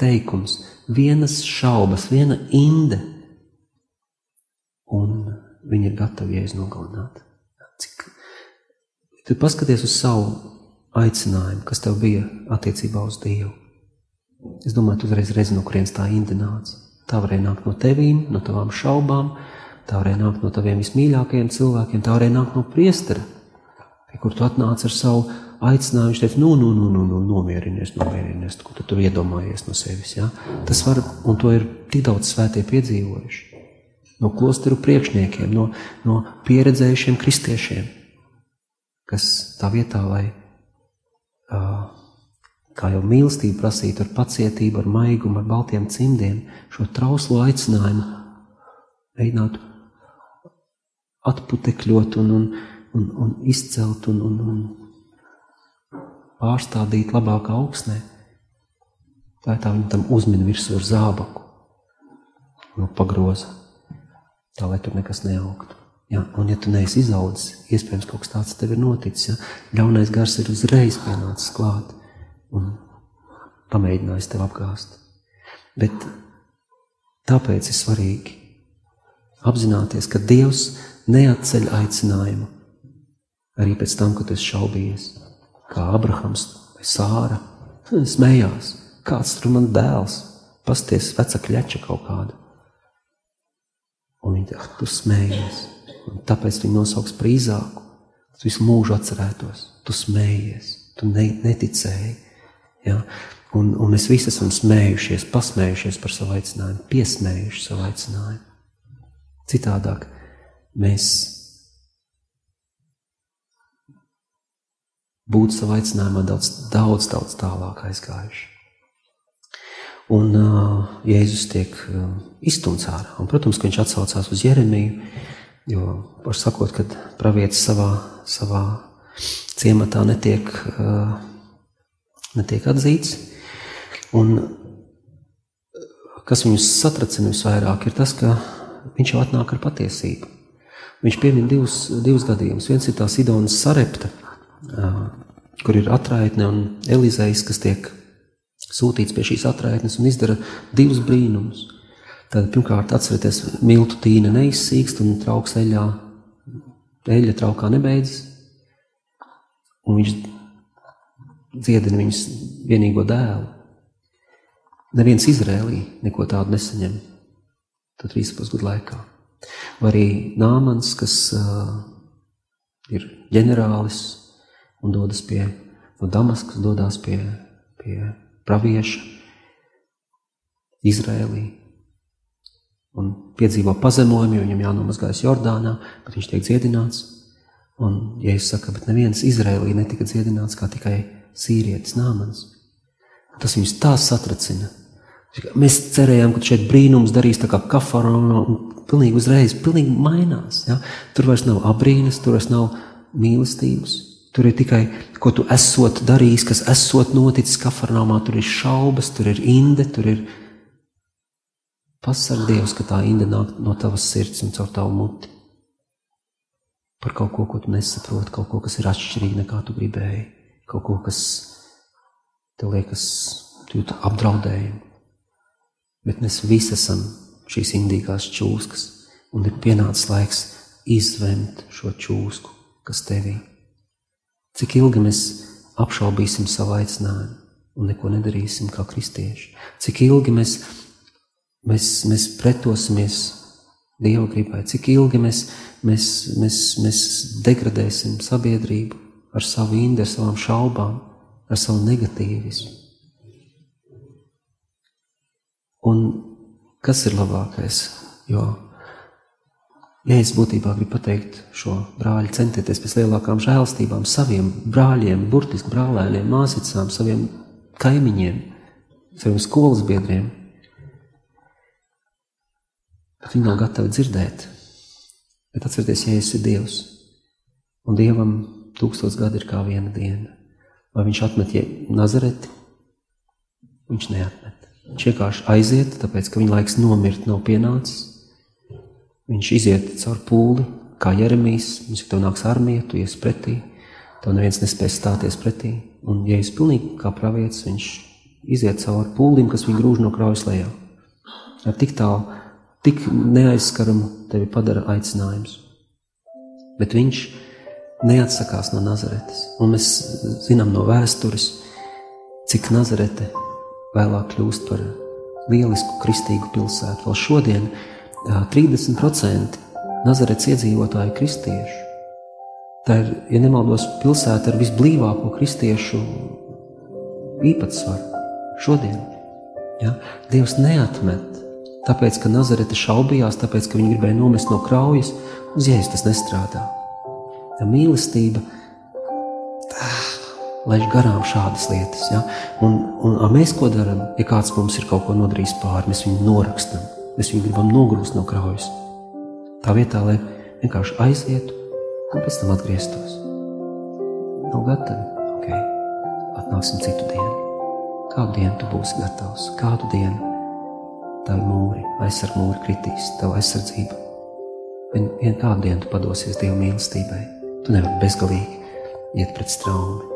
teikums, vienas šaubas, viena inde, un viņi ir gatavi jēzus nogalināt. Tu paskaties uz savu aicinājumu, kas tev bija attiecībā uz Dievu. Es domāju, tu uzreiz redzi, no kurienes tā inde nāca. Tā varēja nākt no tevīm, no tavām šaubām, tā varēja nākt no taviem vismīļākajiem cilvēkiem, tā varēja nākt no priestera, pie kur tu atnāc ar savu aicināja, viņš teica, nu, nu, nu, nu, nu nomierinies, nomierinies, ko tu tur iedomājies no sevis. Ja? Tas var, un to ir tik daudz svētie piedzīvojuši. No klosteru priekšniekiem, no, no pieredzējušiem kristiešiem, kas tā vietā, lai, kā jau mīlestību prasītu ar pacietību, ar maigumu, ar baltiem cimdiem, šo trauslo aicinājumu mēģinātu atputekļot un, un, un, un izcelt un, un, un pārstādīt labākā augsnē. Tā ir tā viņa tam uzmina virsū ar zābaku, no pagroza, tā lai tur nekas neaugtu. Ja, un ja tu neesi izaudzis, iespējams kaut kas tāds tev ir noticis, ja, ļaunais gars ir uzreiz pienācis klāt un pamēģinājis tev apgāst. Bet tāpēc ir svarīgi apzināties, ka Dievs neatceļ aicinājumu arī pēc tam, kad esi šaubījies kā Abrahams vai Sāra. Smējās, kāds tur man dēls, pasties veca kļeča kaut kāda. Un viņi teica, tu smējies. Un tāpēc viņi nosauks par īzāku. Tu visu mūžu atcerētos. Tu smējies, tu ne, neticēji. Ja? Un, un mēs visi esam smējušies, pasmējušies par savu aicinājumu, piesmējuši savu aicinājumu. Citādāk mēs būtu savā aicinājumā daudz, daudz, daudz tālāk aizgājuši. Un uh, Jēzus tiek uh, izstumts ārā. Un, protams, ka viņš atsaucās uz Jeremiju, jo, var sakot, kad pravietis savā, savā ciematā netiek, uh, netiek atzīts. Un kas viņus satracina visvairāk, ir tas, ka viņš jau atnāk ar patiesību. Viņš piemin divus, divus gadījumus. Viens ir tā Sidonas sarepta, kur ir atraitne un Elizējs, kas tiek sūtīts pie šīs atraitnes un izdara divus brīnumus. Tad pirmkārt atcerieties, miltu tīna neizsīkst un trauks eļā, eļa traukā nebeidzas. Un viņš dziedina viņas vienīgo dēlu. Neviens Izrēlī neko tādu nesaņem. Tad 13 gadu laikā. Vai arī Nāmans, kas uh, ir ģenerālis, un dodas pie no Damaskas, dodas pie, pie pravieša Izrēlī un piedzīvo pazemojumu, jo viņam jānomazgājas Jordānā, bet viņš tiek dziedināts. Un, ja es saku, bet neviens Izrēlī netika dziedināts kā tikai sīrietis Nāmans, tas viņus tā satracina. Mēs cerējām, ka šeit brīnums darīs tā kā kafarona un pilnīgi uzreiz, pilnīgi mainās. Ja? Tur vairs nav abrīnas, tur vairs nav mīlestības, Tur ir tikai, ko tu esot darījis, kas esot noticis kafarnāmā, tur ir šaubas, tur ir inde, tur ir pasarg Dievs, ka tā inde nāk no tavas sirds un caur tavu muti. Par kaut ko, ko tu nesaproti, kaut ko, kas ir atšķirīgi nekā tu gribēji, kaut ko, kas tev liekas, tu jūti apdraudējumu. Bet mēs visi esam šīs indīgās čūskas, un ir pienācis laiks izvemt šo čūsku, kas tevī. Cik ilgi mēs apšaubīsim savu aicinājumu? un neko nedarīsim kā kristieši. Cik ilgi mēs, mēs, mēs pretosimies Dieva gribai, cik ilgi mēs, mēs, mēs, mēs degradēsim sabiedrību ar savu indi, ar savām šaubām, ar savu negatīvismu. Un kas ir labākais? Jo Ja es būtībā gribu pateikt šo brāļu, centieties pēc lielākām žēlstībām saviem brāļiem, burtiski brālēniem, māsicām, saviem kaimiņiem, saviem skolas biedriem. Bet viņi nav gatavi dzirdēt. Bet atcerieties, ja esi Dievs, un Dievam tūkstots gadi ir kā viena diena. Vai viņš atmet Nazareti? Viņš neatmet. Viņš vienkārši aiziet, tāpēc, ka viņa laiks nomirt nav pienācis Viņš iziet caur pūli, kā Jeremijs, ir tev nāks armija, tu ies pretī, tev neviens nespēs stāties pretī. Un, ja es pilnīgi kā pravietis, viņš iziet cauri pūlim, kas viņu grūž no kraujas lejā. Ar tik tālu, tik neaizskaramu tevi padara aicinājums. Bet viņš neatsakās no Nazaretes. Un mēs zinām no vēstures, cik Nazarete vēlāk kļūst par lielisku kristīgu pilsētu. Vēl šodien 30% Nazaretes iedzīvotāju kristiešu. Tā ir, ja nemaldos, pilsēta ar visblīvāko kristiešu īpatsvaru šodien. Ja? Dievs neatmet, tāpēc, ka Nazarete šaubījās, tāpēc, ka viņi gribēja nomest no kraujas, uz jēzus tas nestrādā. Ja mīlestība laiž garām šādas lietas. Ja? Un, un, un mēs ko darām, ja kāds mums ir kaut ko nodarījis pāri, mēs viņu norakstam. Mēs viņu gribam nogrūst no kraujas. Tā vietā, lai vienkārši aizietu un pēc tam atgrieztos. Nav gatavi. Ok, atnāksim citu dienu. Kādu dienu tu būsi gatavs? Kādu dienu tavi mūri, aizsarg mūri kritīs, tava aizsardzība. Vien, vien kādu dienu tu padosies Dieva mīlestībai. Tu nevari bezgalīgi iet pret straumi.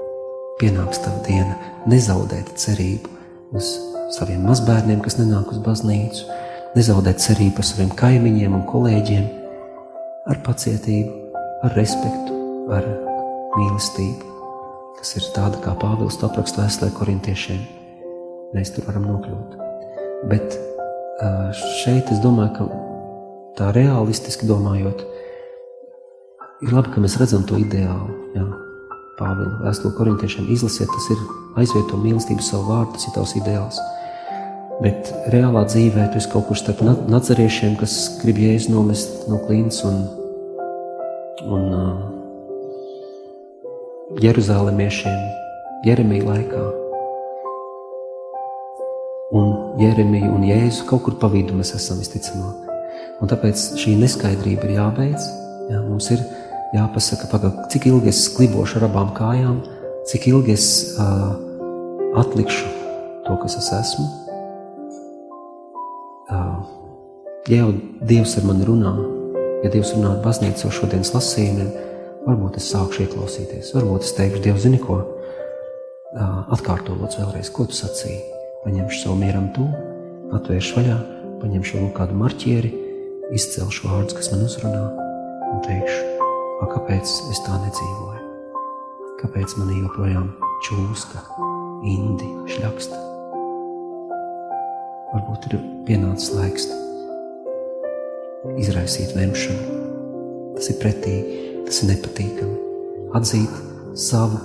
Pienāks tava diena nezaudēt cerību uz saviem mazbērniem, kas nenāk uz baznīcu, nezaudēt cerību par saviem kaimiņiem un kolēģiem, ar pacietību, ar respektu, ar mīlestību, kas ir tāda, kā Pāvils to apraksta vēstulē korintiešiem. Mēs tur varam nokļūt. Bet šeit es domāju, ka tā realistiski domājot, ir labi, ka mēs redzam to ideālu. Jā. Pāvila vēstule korintiešiem izlasiet, tas ir aizvieto mīlestību savu vārdu, tas ir tavs ideāls. Bet reālā dzīvē tu esi kaut kur starp naceriešiem, kas grib jēzu nomest no klints un, un uh, Jeruzālemiešiem Jeremija laikā. Un Jeremija un Jēzu kaut kur pa vidu mēs esam visticamāk. Un tāpēc šī neskaidrība ir jābeidz. Jā, mums ir jāpasaka, pagaid, cik ilgi es klibošu ar abām kājām, cik ilgi es uh, atlikšu to, kas es esmu, ja jau Dievs ar mani runā, ja Dievs runā ar baznīcu šodienas lasījumiem, varbūt es sākšu ieklausīties, varbūt es teikšu, Dievs, zini ko, atkārto lūdzu vēlreiz, ko tu sacīji. Paņemšu savu mieram tu, atvēršu vaļā, paņemšu vēl kādu marķieri, izcelšu vārdus, kas man uzrunā, un teikšu, a, kāpēc es tā nedzīvoju? Kāpēc man joprojām čūska, indi, šļaksta? Varbūt ir pienācis laiks izraisīt lemšanu. Tas ir pretīgi, tas ir nepatīkami. Atzīt savu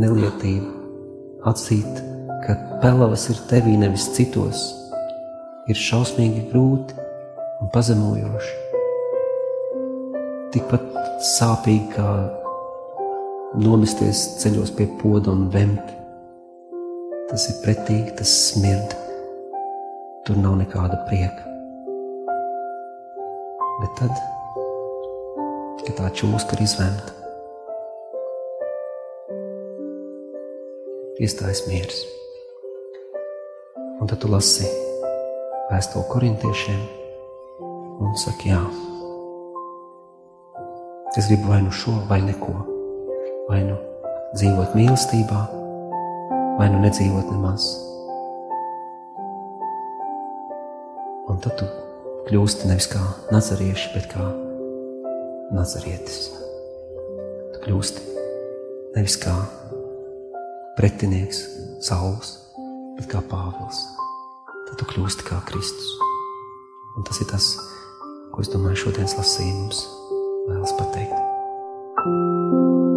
nelietību, atzīt, ka pelavas ir tevī nevis citos, ir šausmīgi grūti un pazemojoši. Tikpat sāpīgi kā nomesties ceļos pie poda un vemt. Tas ir pretīgi, tas smird tur nav nekāda prieka. Bet tad, kad tā čūska ir izvemta, iestājas miers. Un tad tu lasi vēstuli korintiešiem un saki, jā, es gribu vai nu šo, vai neko, vai nu dzīvot mīlestībā, vai nu nedzīvot nemaz. Un tad tu kļūsti nevis kā nazarieši, bet kā nazarietis. Tu kļūsti nevis kā pretinieks, Sauls, bet kā Pāvils. Tad tu kļūsti kā Kristus. Un tas ir tas, ko es domāju šodienas lasījums vēlas pateikt.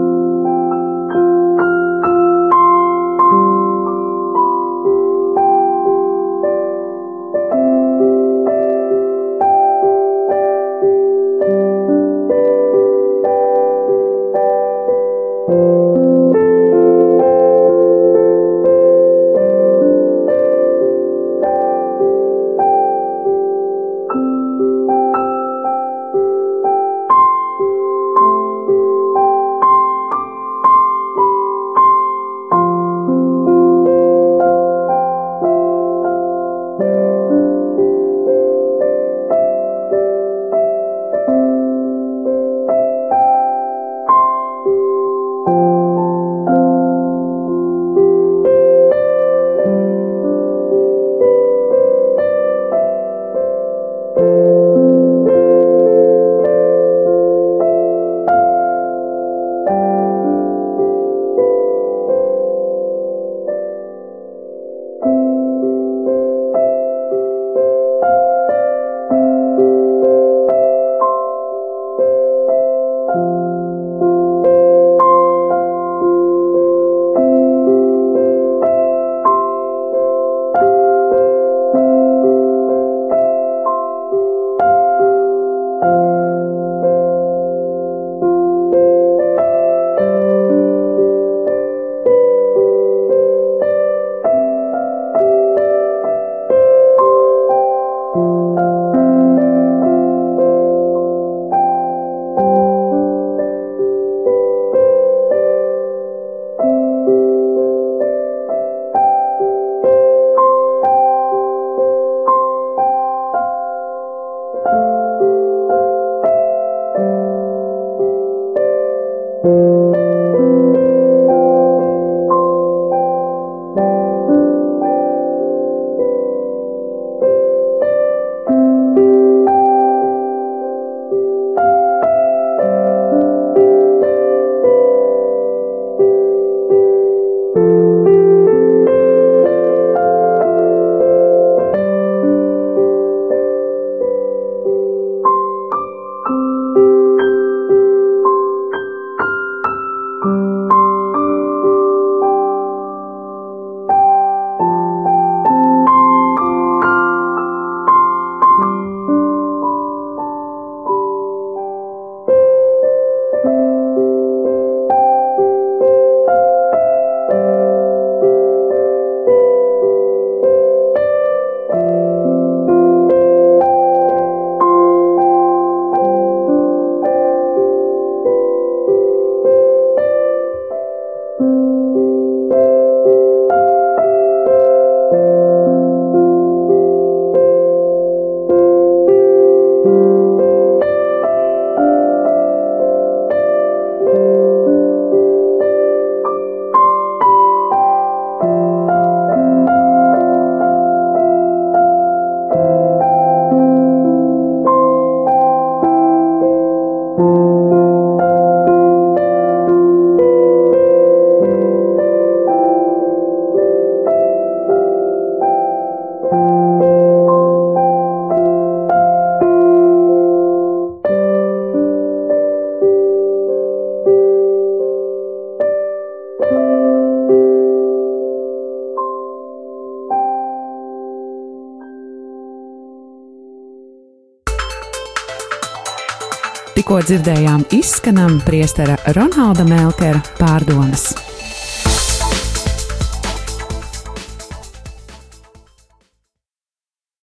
Tikko dzirdējām izskanam priestera Ronalda Melkera pārdomas.